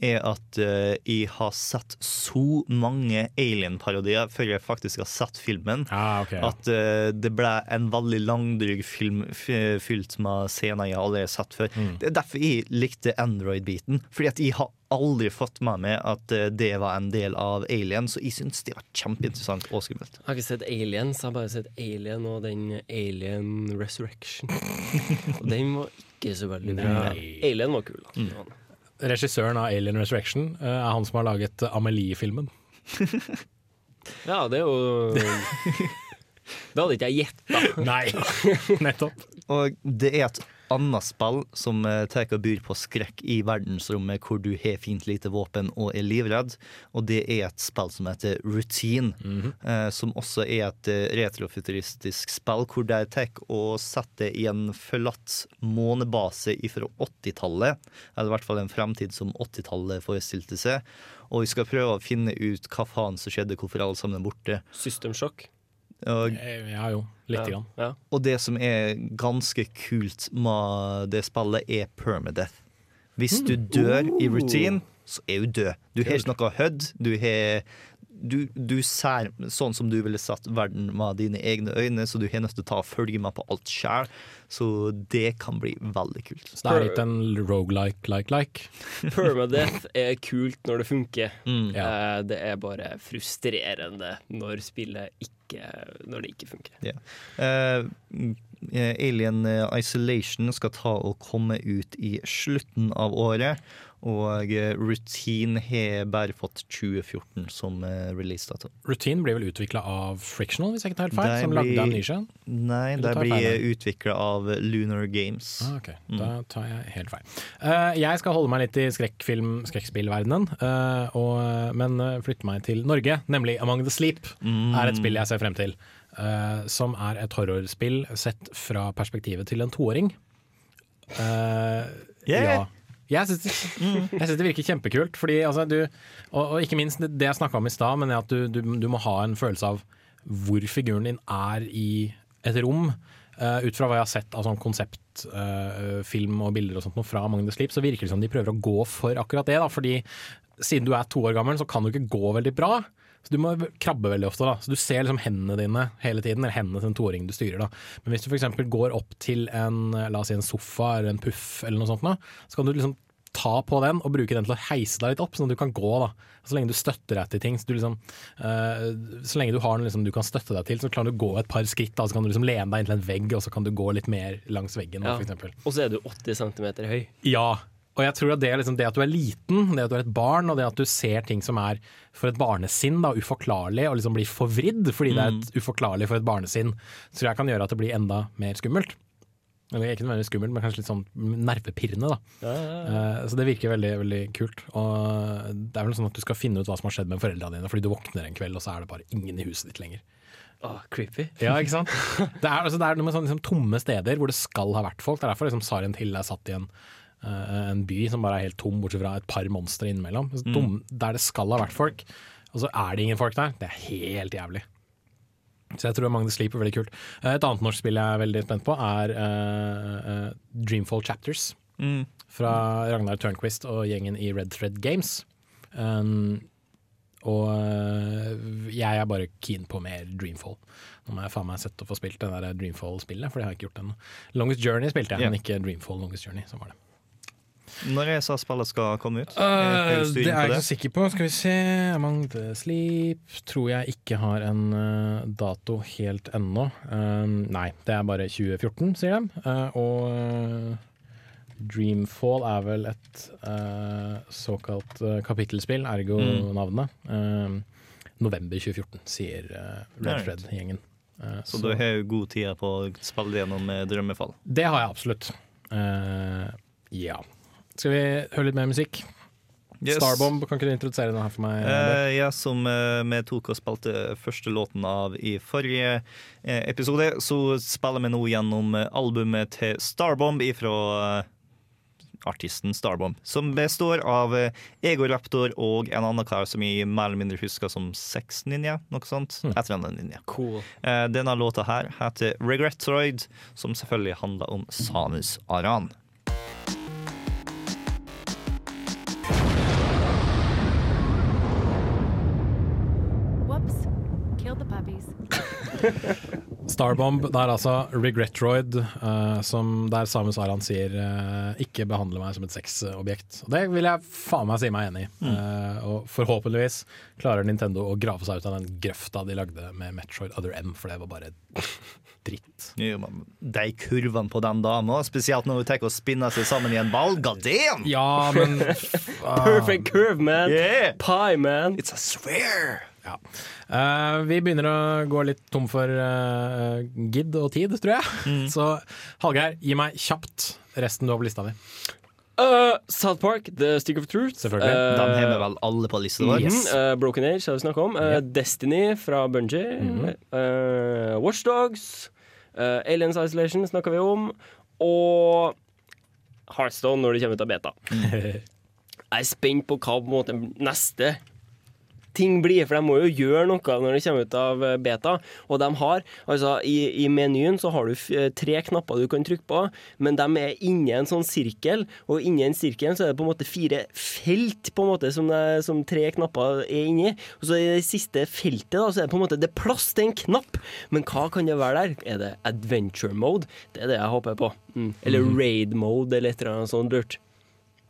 er at uh, jeg har sett så mange alien-parodier før jeg faktisk har sett filmen, Ah, ok. at uh, det ble en veldig langdryg film fylt med scener jeg allerede har sett før. Mm. Det er derfor jeg likte Android-biten. Fordi at jeg har aldri fått med meg at eh, det var en del av Alien, så jeg syns det var kjempeinteressant og skummelt. Jeg har ikke sett Aliens, jeg har bare sett Alien og den Alien Resurrection. og den var ikke så veldig bra. Nei. Alien var kul. Da. Mm. Regissøren av Alien Resurrection eh, er han som har laget Amelie-filmen. Ja, det er jo [laughs] Det hadde ikke jeg gjetta. Nei, [laughs] nettopp. Og det er et annet spill som eh, tar og byr på skrekk i verdensrommet, hvor du har fint lite våpen og er livredd. Og det er et spill som heter Routine, eh, som også er et eh, retrofuturistisk spill, hvor de tar og setter i en forlatt månebase fra 80-tallet, eller i hvert fall en fremtid som 80-tallet forestilte seg. Og vi skal prøve å finne ut hva faen som skjedde, hvorfor alle sammen er borte. Systemsjokk. Og Eh, Ja jo, lite Ja, grann. ja. og det som er ganske kult med det spillet, er permadeath. Hvis du dør i routine, så er du død. Du har ikke noe HUD. Du har du, du ser sånn som du ville satt verden med dine egne øyne, så du har nødt til å ta og følge med på alt sjøl. Så det kan bli veldig kult. Så det er litt en rogelike, like, like. [laughs] Permadeath er kult når det funker. Mm. ja. Det er bare frustrerende når spillet ikke Når det ikke funker. Ja. Eh, eh, Alien eh, Isolation skal ta og komme ut i slutten av året. Og eh, Routine har bare fått 2014 som eh, releasedato. Routine blir vel utvikla av Frictional, hvis jeg ikke tar helt feil, De som lagde blir- Amnesia? Nei, det de blir utvikla av Lunar Games. Ah, ok, Mm. Da tar jeg helt feil. Uh, jeg skal holde meg litt i skrekkfilm, skrekkspillverdenen, uh, og- men flytte meg til Norge, nemlig Among the Sleep. Mm. er et spill jeg ser frem til. Uh, som er et horrorspill sett fra perspektivet til en toåring. Uh, Yeah. Ja. Jeg syns det, [laughs] synes det virker kjempekult. Fordi, altså, du, og, og ikke minst det, det jeg snakka om i stad, men at du, du, du må ha en følelse av hvor figuren din er i et rom. Uh, ut fra hva jeg har sett av sånn konseptfilm og bilder og sånt noe fra Magnus Sleep, så virker det som de prøver å gå for akkurat det. Da, fordi siden du er to år gammel, så kan du ikke gå veldig bra. Så Du må krabbe veldig ofte. da Så Du ser liksom hendene dine hele tiden, eller hendene til en toåring du styrer. da Men hvis du f.eks. går opp til en La oss si en sofa eller en puff, eller noe sånt da, så kan du liksom ta på den og bruke den til å heise deg litt opp, sånn at du kan gå. da Så lenge du støtter deg til ting. Så, du liksom, uh, så lenge du har noe liksom, du kan støtte deg til, så klarer du å gå et par skritt. Da Så kan du liksom lene deg inntil en vegg, og så kan du gå litt mer langs veggen. Ja. for. Og så er du 80 cm høy. Ja, og jeg tror at det, liksom, det at du er liten, det at du er et barn, og det at du ser ting som er for et barnesinn da, uforklarlig, og liksom blir forvridd fordi det er et uforklarlig for et barnesinn, tror jeg kan gjøre at det blir enda mer skummelt. Eller ikke nødvendigvis skummelt, men kanskje litt sånn nervepirrende. da. Eh, Så det virker veldig veldig kult. Og det er vel sånn at du skal finne ut hva som har skjedd med foreldrene dine, fordi du våkner en kveld, og så er det bare ingen i huset ditt lenger. Åh, creepy. Ja, ikke sant? Det er, altså, det er noe med sånne liksom, tomme steder hvor det skal ha vært folk. Det er derfor liksom, Sarien Hill er satt i en, en by som bare er helt tom, bortsett fra et par monstre innimellom. Mm. Der det skal ha vært folk, og så er det ingen folk der. Det er helt jævlig. Så jeg tror Magnus Sleep er veldig kult. Eh, Et annet norsk spill jeg er veldig spent på, er uh, eh, Dreamfall Chapters. Mm. Fra Ragnar Tørnquist og gjengen i Red Thread Games. Um, og jeg er bare keen på mer Dreamfall. Nå må jeg faen meg sette og få spilt det der Dreamfall-spillet, for det har jeg ikke gjort ennå. Longest Journey spilte jeg, yeah. men ikke Dreamfall Longest Journey. Så var det. Når er så spillet skal komme ut? Uh, Er det er jeg ikke så sikker på. Skal vi se Among the Sleep tror jeg ikke har en øh, dato helt ennå. Um, nei, det er bare 2014, sier de. Og Dreamfall er vel et såkalt kapittelspill, ergo Mm. navnet. November 2014, sier Red Alright. Thread-gjengen. Så, Så du har jo god tid på å spille gjennom eh, Drømmefall. Det har jeg absolutt. Uh, ja. Skal vi høre litt mer musikk? Yes. Starbomb, kan ikke du introdusere den her for meg? Uh, ja, som uh, vi tok og spilte første låten av i forrige eh, episode, så spiller vi nå gjennom eh, albumet til Starbomb ifra eh, artisten Starbomb, som består av eh, Ego Raptor og en annen kar som jeg mer eller mindre husker som Sex Ninja, noe sånt. Et eller annet ninja. Cool. Eh, denne låta her heter Regretoid, som selvfølgelig handler om Samus Aran. Starbomb, det er altså Regretroid, uh, som der Samus Aran sier uh, 'ikke behandle meg som et sexobjekt'. Det vil jeg faen meg si meg enig i. Mm. Uh, og forhåpentligvis klarer Nintendo å grave seg ut av den grøfta de lagde med Metroid Other M, for det var bare dritt. [laughs] De kurvene på den dama, spesielt når hun tar og spinner seg sammen i en ball, god damn! Ja, men [laughs] Perfect curve, man! Yeah. Pie, man! It's a swear! Ja. Uh, vi begynner å gå litt tom for uh, gidd og tid, tror jeg. Mm. [laughs] Så Hallgeir, gi meg kjapt resten du har på lista di. Uh, South Park, The Stick of Truth. Selvfølgelig. Uh, Den har vi vel alle på lista vår. Yes. uh, Broken Age har vi snakka om. Uh, Yep. Destiny fra Bungie. Mhm. uh, Watchdogs. Uh, Aliens Isolation snakka vi om. Og Heartstone når det kommer ut av beta. [laughs] Jeg er spent på hva på en måte neste ting blir, for de må jo gjøre noe når det kommer ut av eh, beta. Og de har, altså i, i menyen så har du eh, tre knapper du kan trykke på, men de er inni en sånn sirkel, og inni en sirkel så er det på en måte fire felt på en måte som, det, som tre knapper er inni. Og så i det siste feltet da, så er det på en måte det er plass til en knapp, men hva kan det være der? Er det adventure mode? Det er det jeg håper på. Mm. Eller raid mode, eller et eller annet sånt lurt.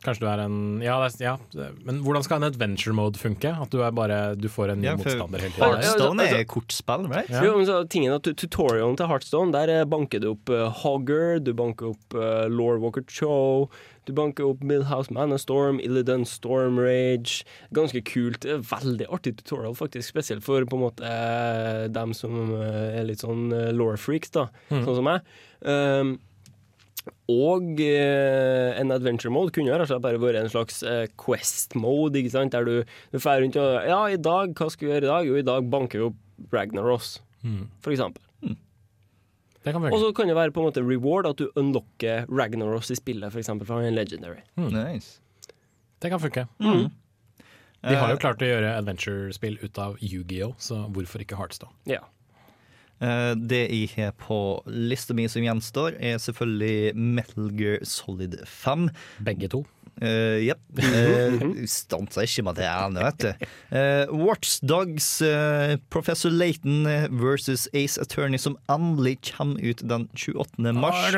Kanskje du er en ja, det er, ja, men hvordan skal en adventure mode funke? At du, er bare, du får en ny Ja, motstander hele tiden? Hearthstone altså- er kortspill, right? Ja. Jo, men så tingen at Tutorialen til Heartstone Der eh, banker du opp uh, Hogger, du banker opp uh, Lord Walker Cho, du banker opp Millhouse Manastorm, Illidan Storm Rage. Ganske kult. Veldig artig tutorial, faktisk. Spesielt for på en måte eh, dem som er litt sånn law freaks, da. mm. Sånn som meg. Um, og eh, en adventure mode kunne jo rett og slett bare vært en slags eh, quest mode, ikke sant? der du, du fer rundt og Ja, i dag, hva skal vi gjøre i dag? Jo, i dag banker vi opp Ragnaros, Mm. for eksempel. Det kan Og så kan det være på en måte reward at du unlocker Ragnaros i spillet, for eksempel, fra en legendary. Nice. Det kan funke. Mm. De har jo Eh, klart å gjøre adventure-spill ut av Yu-Gi-Oh, så hvorfor ikke Heartstone? Ja. Eh, Det jeg har på lista mi som gjenstår, er selvfølgelig Metal Gear Solid 5. Begge to. Uh, Jepp. Uh, Stanser ikke med det ene, vet du. Uh, Watchdogs, uh, Professor Laton versus Ace Attorney, som endelig kommer ut den 28. mars.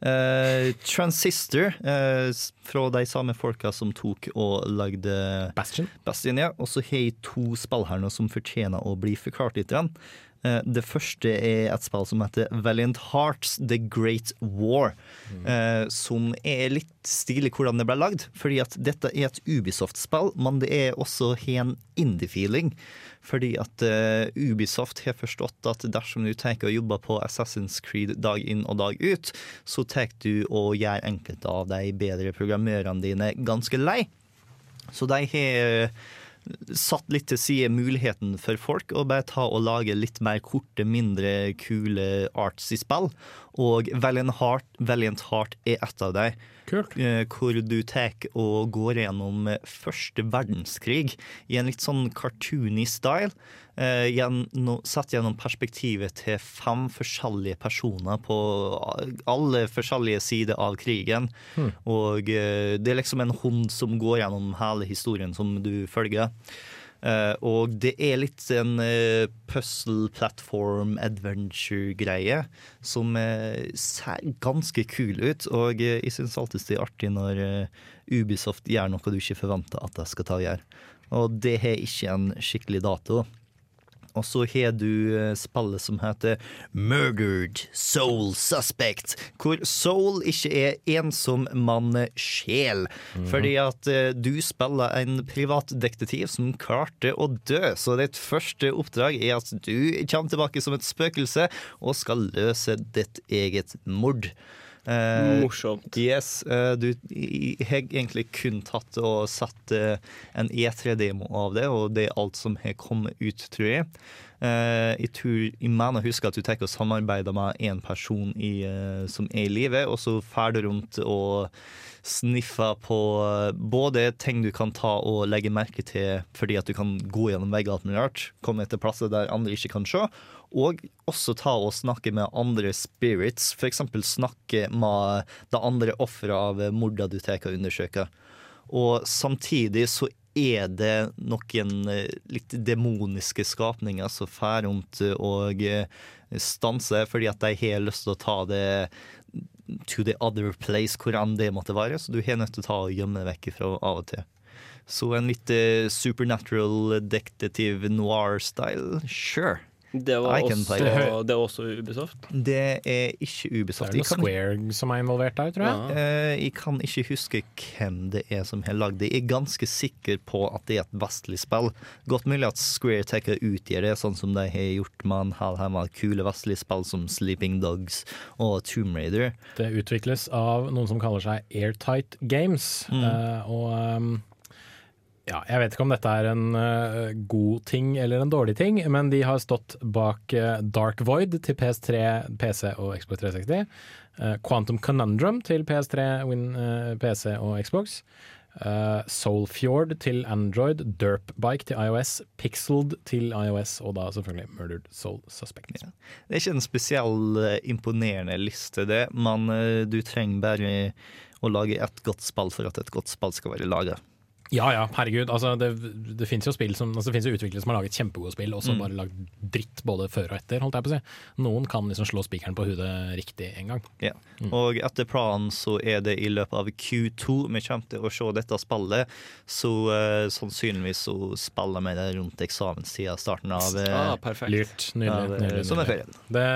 Uh, Transistor, uh, fra de samme folka som tok og lagde Bastion. Bastion ja. Og så har jeg to spill her nå som fortjener å bli forklart litt. Grann. Eh, Det første er et spill som heter Valiant Hearts The Great War. Mm. Som er litt stilig hvordan det ble lagd. Fordi at dette er et Ubisoft-spill, men det er også en indie-feeling. Fordi at eh, Ubisoft har forstått at dersom du tenker å jobbe på Assassin's Creed dag inn og dag ut, så tar du og gjør enkelte av de bedre programmørene dine ganske lei. Så de har satt litt til side muligheten for folk å bare ta og lage litt mer korte, mindre kule arts i spill. Og Valiant Heart, Valiant Heart er et av dem. Kult. Eh, Hvor du tar og går gjennom eh, første verdenskrig i en litt sånn cartoony style. Eh, satt gjennom perspektivet til fem forskjellige personer på alle forskjellige sider av krigen. Hmm. Og det er liksom en hund som går gjennom hele historien som du følger. Eh, og det er litt en uh, puzzle platform adventure-greie som eh, ser ganske kul ut. Og eh, jeg syns alltid det er artig når eh, Ubisoft gjør noe du ikke forventer at de skal ta og gjøre. Og det har ikke en skikkelig dato. Og så har du eh, spillet som heter Murdered Soul Suspect, hvor soul ikke er ensom, mann sjel. Fordi at eh, du spiller en privatdetektiv som klarte å dø. Så ditt første oppdrag er at du kommer tilbake som et spøkelse og skal løse ditt eget mord. Eh, Morsomt. Yes, eh, du har egentlig kun tatt og satt eh, en E3-demo av det, og det er alt som har kommet ut, tror jeg. Eh, jeg, tror, jeg mener å huske at du tenker å samarbeide med en person i, eh, som er i live, og så drar du rundt og sniffer på både ting du kan ta og legge merke til fordi at du kan gå gjennom vegger og alt mulig rart, komme til plasser der andre ikke kan se, og også ta og snakke med andre spirits, f.eks. snakke med det andre offeret av morda du tar og undersøker. Og samtidig så er det noen eh, litt demoniske skapninger som fer rundt og eh, stanser fordi at de har lyst til å ta det to the other place, hvor enn det måtte være. Så du har nødt til å ta og gjemme det vekk fra av og til. Så en litt eh, supernatural detektiv noir-style, sure. Det var, også, det var også Ubisoft. Det er ikke Ubisoft. Det er noe kan- Square som er involvert der, tror jeg. Eh, jeg kan ikke huske hvem det er som har lagd det. Jeg er ganske sikker på at det er et vestlig spill. Godt mulig at Square Taker utgir det, sånn som de har gjort med en hel haug med kule vestlige spill som Sleeping Dogs og Tomb Raider. Det utvikles av noen som kaller seg Airtight Games. Mm. Eh, og um, ja, jeg vet ikke om dette er en uh, god ting eller en dårlig ting, men de har stått bak uh, Dark Void til PS3, PC og Xbox 360. Uh, Quantum Conundrum til PS3, Win, eh, PC og Xbox. Soulfjord til Android, Derpbike til iOS, Pixeled til iOS og da selvfølgelig Murdered Soul Suspect. Det er ikke en spesiell eh, imponerende liste, det, men eh, du trenger bare å lage et godt spill for at et godt spill skal være laga. Ja ja, herregud. Altså, det det fins jo spill som altså, det finnes jo utviklere som har laget kjempegode spill, og så Mm. bare lagd dritt både før og etter, holdt jeg på å si. Noen kan liksom slå spikeren på hudet riktig en gang. Ja. Og etter planen så er det i løpet av Q2 vi kommer til å se dette spillet. Så uh, sannsynligvis så spiller vi det rundt eksamenstida, starten av uh, Ah, perfekt. Lurt. Nydelig. eh, nydelig, nydelig. Det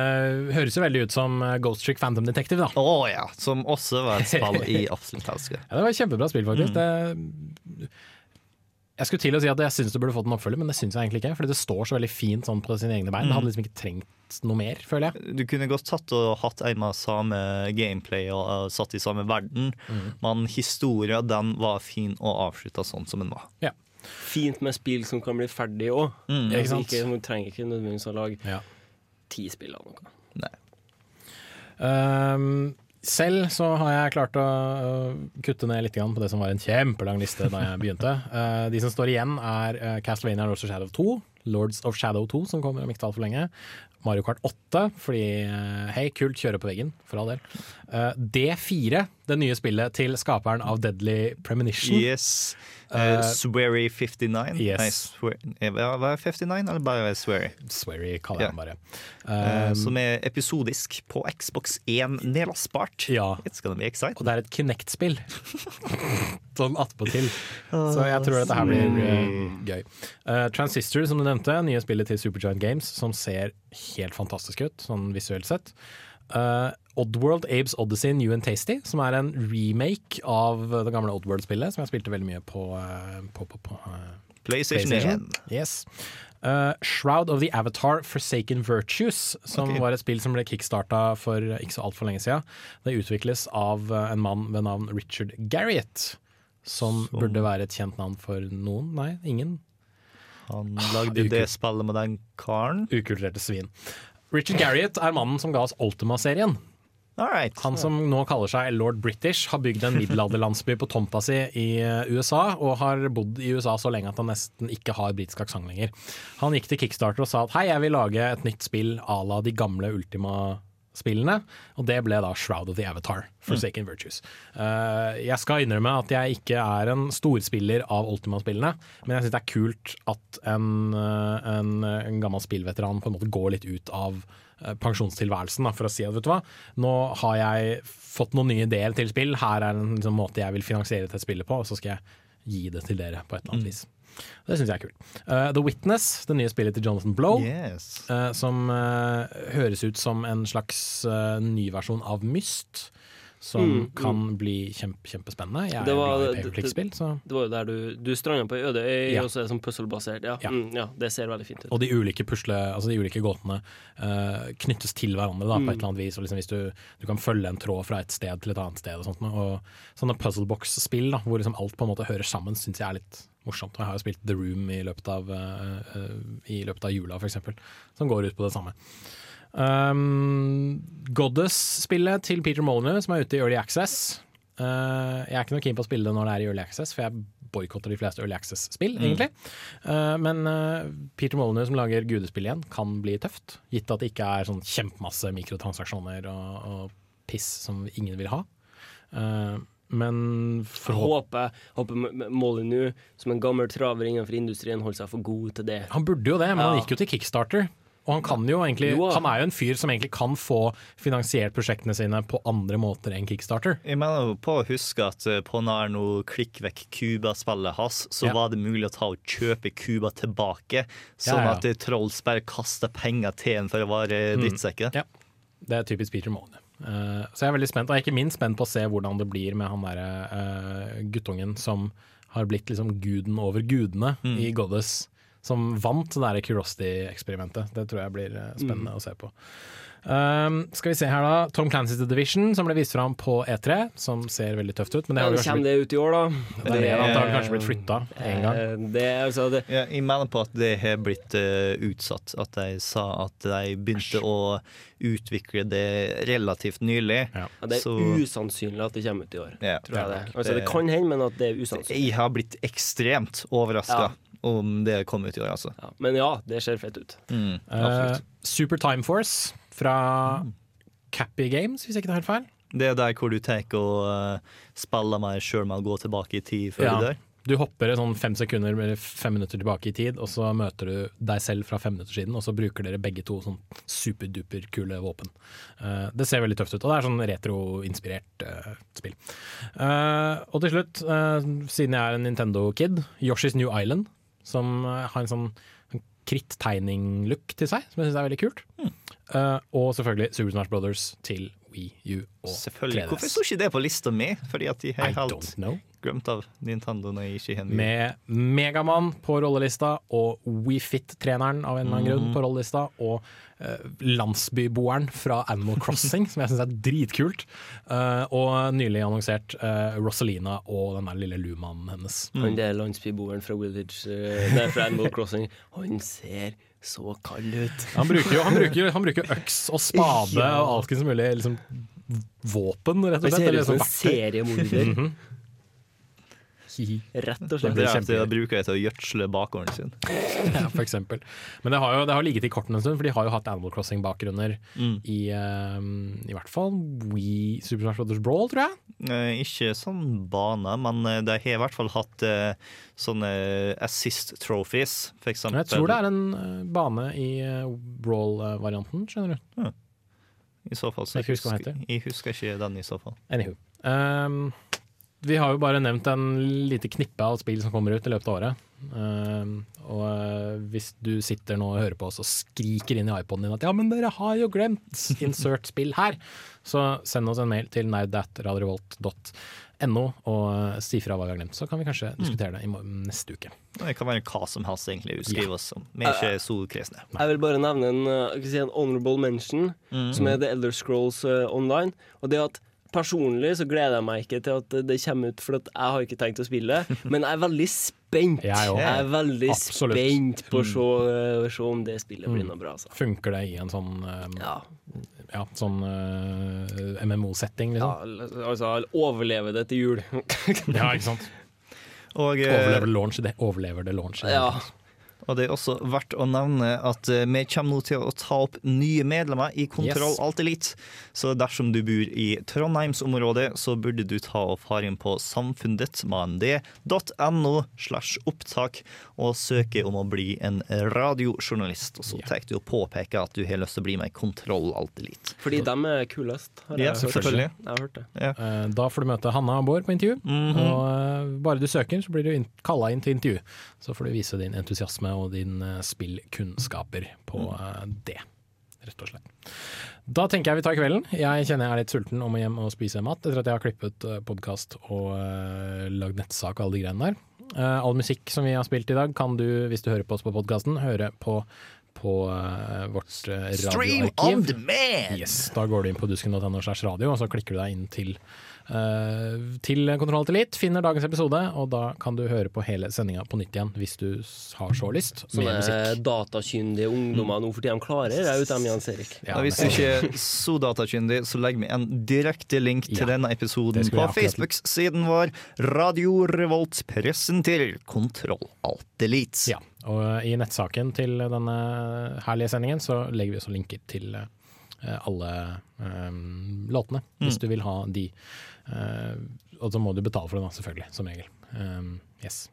høres jo veldig ut som Ghost Trick Phantom Detective, da. Å ja, som også var et spill i [laughs] absolutt elsker. Ja, det var et kjempebra spill, faktisk. Mm. Det, jeg skulle til å si at jeg syns du burde fått en oppfølger, men det syns jeg egentlig ikke. Fordi det står så veldig fint sånn på sine egne bein. Det hadde liksom ikke trengt noe mer, føler jeg. Du kunne godt tatt og hatt en med samme gameplay og uh, satt i samme verden, Mm. men historia den var fin og avslutta sånn som den var. Ja. Fint med spill som kan bli ferdig òg. Mm. Ikke sant? Man trenger ikke nødvendigvis å lage Ja. ti spill av noe. Nei. Um, selv så har jeg klart å kutte ned litt på det som var en kjempelang liste da jeg begynte. Uh, [laughs] de som står igjen er uh, Castlevania Lords of Shadow 2, Lords of Shadow 2, som kommer om ikke altfor lenge. Mario Kart 8, fordi uh, hei, kult, kjøre på veggen, for all del. Uh, D4, det nye spillet til skaperen av Deadly Premonition. Yes. Uh, Uh, Swery 59. yes. Nei, Swear, eh, hva er 59, eller bare Swery? Swery kaller jeg den bare. Eh, Um, som er episodisk på Xbox 1 nedlastbart. Ja. It's gonna be exciting. Og det er et Kinect-spill. [laughs] sånn attpåtil. Så jeg tror dette her blir uh, gøy. Uh, Transistor, som du nevnte, nye spillet til Supergiant Games, som ser helt fantastisk ut, sånn visuelt sett. Eh, Oddworld Abes Odyssey New and Tasty, som er en remake av det gamle Oddworld-spillet, som jeg spilte veldig mye på, eh, på, på, på eh, PlayStation 1. Yes. Uh, Shroud of the Avatar Forsaken Virtues, som okay. var et spill som ble kickstarta for ikke så altfor lenge siden. Det utvikles av en mann ved navn Richard Garriott, som, Som- burde være et kjent navn for noen. Nei, ingen. Han lagde ah, det spillet med den karen. Ukulturerte svin. Richard Garriott er mannen som ga oss Ultima-serien. Right. Han som nå kaller seg lord British, har bygd en middelalderlandsby på tomta si i eh, USA, og har bodd i USA så lenge at han nesten ikke har britisk aksent lenger. Han gikk til Kickstarter og sa at hei, jeg vil lage et nytt spill à la de gamle Ultima-spillene, og det ble da Shroud of the Avatar, Forsaken Virtues. Uh, jeg skal innrømme at jeg ikke er en storspiller av Ultima-spillene, men jeg syns det er kult at en, eh, en, en gammel spillveteran på en måte går litt ut av eh, pensjonstilværelsen, da, for å si at vet du hva, nå har jeg fått noen nye ideer til spill, her er en liksom, måte jeg vil finansiere dette spillet på, og så skal jeg gi det til dere på et eller annet vis. Det syns jeg er kult. Uh, The Witness, det nye spillet til Jonathan Blow, Yes. uh, som uh, høres ut som en slags uh, ny versjon av Myst. Som Mm, mm. kan bli kjempe, kjempespennende. Jeg er Det var, var- glad i så Det var jo der du, du stranda på ei øde øy, Ja. og så er det sånn puzzle-basert. Ja. Ja. Mm, ja, det ser veldig fint ut. Og de ulike pusle, altså de ulike gåtene eh, knyttes til hverandre da, på Mm. et eller annet vis. Og liksom hvis du, du kan følge en tråd fra et sted til et annet sted. Og sånt, og sånne puzzlebox-spill hvor liksom alt på en måte hører sammen, syns jeg er litt morsomt. Og jeg har jo spilt The Room i løpet av, eh, eh, i løpet av jula, eksempel, som går ut på det samme. Um, Goddess-spillet til Peter Molyneux, som er ute i Early Access. Uh, jeg er ikke noe keen på å spille det når det er i Early Access, for jeg boikotter de fleste Early Access-spill, Mm. egentlig. Uh, men uh, Peter Molyneux som lager gudespill igjen, kan bli tøft. Gitt at det ikke er sånn kjempemasse mikrotransaksjoner og, og piss som ingen vil ha. Eh, men Jeg håper, håper Molyneux, som en gammel traver innenfor industrien, holder seg for god til det. Han burde jo det, men han gikk jo til Kickstarter. Og han kan jo egentlig Jo. Han er jo en fyr som egentlig kan få finansiert prosjektene sine på andre måter enn Kickstarter. Jeg mener jo på å huske at eh, på nær nå klikk vekk Cuba-spillet hans, så Ja. var det mulig å ta og kjøpe Cuba tilbake, sånn Ja, ja. at Trolls bare kasta penger til en for å være Mm. Ja. Det er typisk Peter Molyneux. Eh, så jeg er veldig spent, og jeg er ikke minst spent på å se hvordan det blir med han derre uh, guttungen som har blitt liksom guden over gudene Mm. i Goddess. Som vant det derre Curiosity-eksperimentet. Det tror jeg blir eh, spennende Mm. å se på. Um, skal vi se her da Tom Clancy's The Division, som ble vist fram på E3. Som ser veldig tøft ut. Men det har kanskje kommer blitt, det ut i år, da? det er det, er, det har kanskje blitt flytta en gang. Eh, Det, er altså, det, Ja, jeg mener på at det har blitt uh, utsatt. At de sa at de begynte å utvikle det relativt nylig. Ja, det er Så- usannsynlig at det kommer ut i år. Ja. Tror jeg det. Altså, det kan hende, men at det er usannsynlig. Jeg har blitt ekstremt overraska Ja. Om det kommer ut i år, altså. Ja, men ja, det ser fett ut. Mm, Uh. Super Time Force fra Cappy Games, hvis jeg ikke tar helt feil. Det er der hvor du tar og uh, spiller meg sjøl med å gå tilbake i tid før Ja. du dør. Du hopper sånn fem sekunder eller fem minutter tilbake i tid, og så møter du deg selv fra fem minutter siden, og så bruker dere begge to sånn superduper kule våpen. Uh, det ser veldig tøft ut, og det er sånn retroinspirert uh, spill. Uh, og til slutt, eh, siden jeg er en Nintendo-kid, Yoshi's New Island, som eh, har en sånn en kritttegning-look til seg, som jeg syns er veldig kult. Eh, og selvfølgelig Super Smash Brothers til Wii U og Selvfølgelig. 3DS. Hvorfor sto ikke det på lista mi? Fordi at de har I don't know. Glemt av Nintendo når jeg ikke Med Megaman på rollelista og WeFit-treneren av en eller annen grunn Mhm. på rollelista, og uh, landsbyboeren fra Animal Crossing, [laughs] som jeg syns er dritkult. Uh, og nylig annonsert uh, Rosalina og den der lille lumanen hennes. Han der landsbyboeren fra Village uh, fra Animal Crossing, han ser så kald ut. Han bruker jo han bruker, han bruker øks og spade [laughs] Ja. og som mulig liksom, våpen, rett og Han slett. ser ut som sånn en seriemorder. Rett og Det slett. blir kjempegøy. kjempegøy. bruker de til å gjødsle bakgården sin. [laughs] ja, for eksempel. Men det har jo det har ligget i kortene en stund, for de har jo hatt Animal Crossing-bakgrunner Mm. i um, i hvert fall We Super Smash Brothers Brawl, tror jeg. Eh, ikke sånn bane, men eh, de har i hvert fall hatt eh, sånne assist trophies, for eksempel. Jeg tror det er en eh, bane i eh, Brawl-varianten, skjønner du. I så fall, så Jeg jeg husker hva husker, jeg husker ikke den i så fall. Anywho. Ehm, vi har jo bare nevnt en lite knippe av spill som kommer ut i løpet av året. Uh, og uh, hvis du sitter nå og hører på oss og skriker inn i iPoden din at ja, men dere har jo glemt insert spill her, så send oss en mail til nerdatradiovolt.no og uh, si fra hva vi har glemt. Så kan vi kanskje diskutere det i neste uke. Det kan være hva som helst, egentlig. Skriv oss om. Vi er ikke så kresne. Jeg vil bare nevne en, uh, si en honorable mention, mm. som er The Elder Scrolls uh, Online. Og det at Personlig så gleder jeg meg ikke til at det kommer ut, for at jeg har ikke tenkt å spille det. Men jeg er veldig spent. Jeg jeg er veldig Absolutt. spent på å Mm. se, uh, se om det spillet blir Mm. noe bra. Så. Funker det i en sånn um, ja. sånn uh, MMO-setting, Ja, liksom? altså overleve det til jul. [laughs] Ja, ikke sant? Og, eh, Overlever launch? Det overlever det launch? Ja. Og det er også verdt å nevne at eh, vi kommer nå til å ta opp nye medlemmer i Kontroll Yes. Alt Elite. Så dersom du bor i Trondheimsområdet, så burde du ta og fare inn på samfundet.no slash opptak og søke om å bli en radiojournalist. Og så tar du og påpeker at du har lyst til å bli med i Kontroll Alt Elite. Fordi de er kulest. Har Ja, jeg hørt. selvfølgelig. Jeg har hørt det. Ja. Da får du møte Hanna og Bård på intervju. Mhm. Og eh, bare du søker, så blir du kalla inn til intervju. Så får du vise din entusiasme og din eh, spillkunnskaper på eh, det, rett og slett. Da tenker jeg vi tar kvelden. Jeg kjenner jeg er litt sulten og må hjem og spise mat etter at jeg har klippet uh, podkast og eh, lagd nettsak og alle de greiene der. Eh, all musikk som vi har spilt i dag, kan du, hvis du hører på oss på podkasten, høre på på uh, vårt uh, Stream radioarkiv. on demand! Yes, da går du inn på dusken.no slash radio, og så klikker du deg inn til, eh, til Kontroll til Elite, finner dagens episode, og da kan du høre på hele sendinga på nytt igjen, hvis du har så lyst, Sånne datakyndige ungdommer nå for tida, de klarer det ut Jens Erik. Ja, hvis du ikke er så datakyndig, så legger vi en direkte link til Ja, denne episoden på Facebook-siden vår. Radio Revolt presenterer Kontroll Alt Elite. Ja, og i nettsaken til denne herlige sendingen så legger vi også linker til eh, eh, alle um, låtene, hvis Mm. du vil ha de. Eh, og så må du betale for det, da, selvfølgelig, som regel. Um, yes.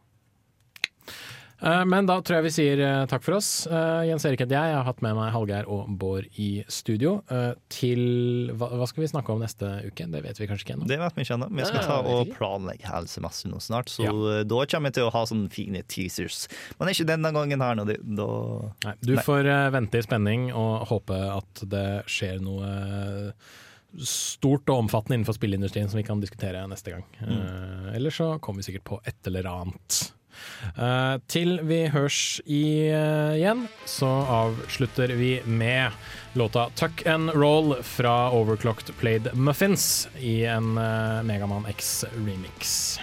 Eh, Men da tror jeg vi sier eh, takk for oss. Eh, Jens Erik heter jeg. Jeg har hatt med meg Hallgeir og Bård i studio. Eh, Til hva, hva skal vi snakke om neste uke? Det vet vi kanskje ikke ennå. Det vet vi ikke ennå. Vi skal ta og planlegge hele semesteret nå snart, så ja. da kommer vi til å ha sånne fine teasers. Men ikke denne gangen her. Nå, da Nei, du får eh, vente i spenning og håpe at det skjer noe eh, stort og omfattende innenfor spilleindustrien som vi kan diskutere neste gang. Eh, eller så kommer vi sikkert på et eller annet. Uh, til vi hørs i, uh, igjen, så avslutter vi med låta 'Tuck and Roll' fra Overclocked Played Muffins i en uh, Megaman X remix.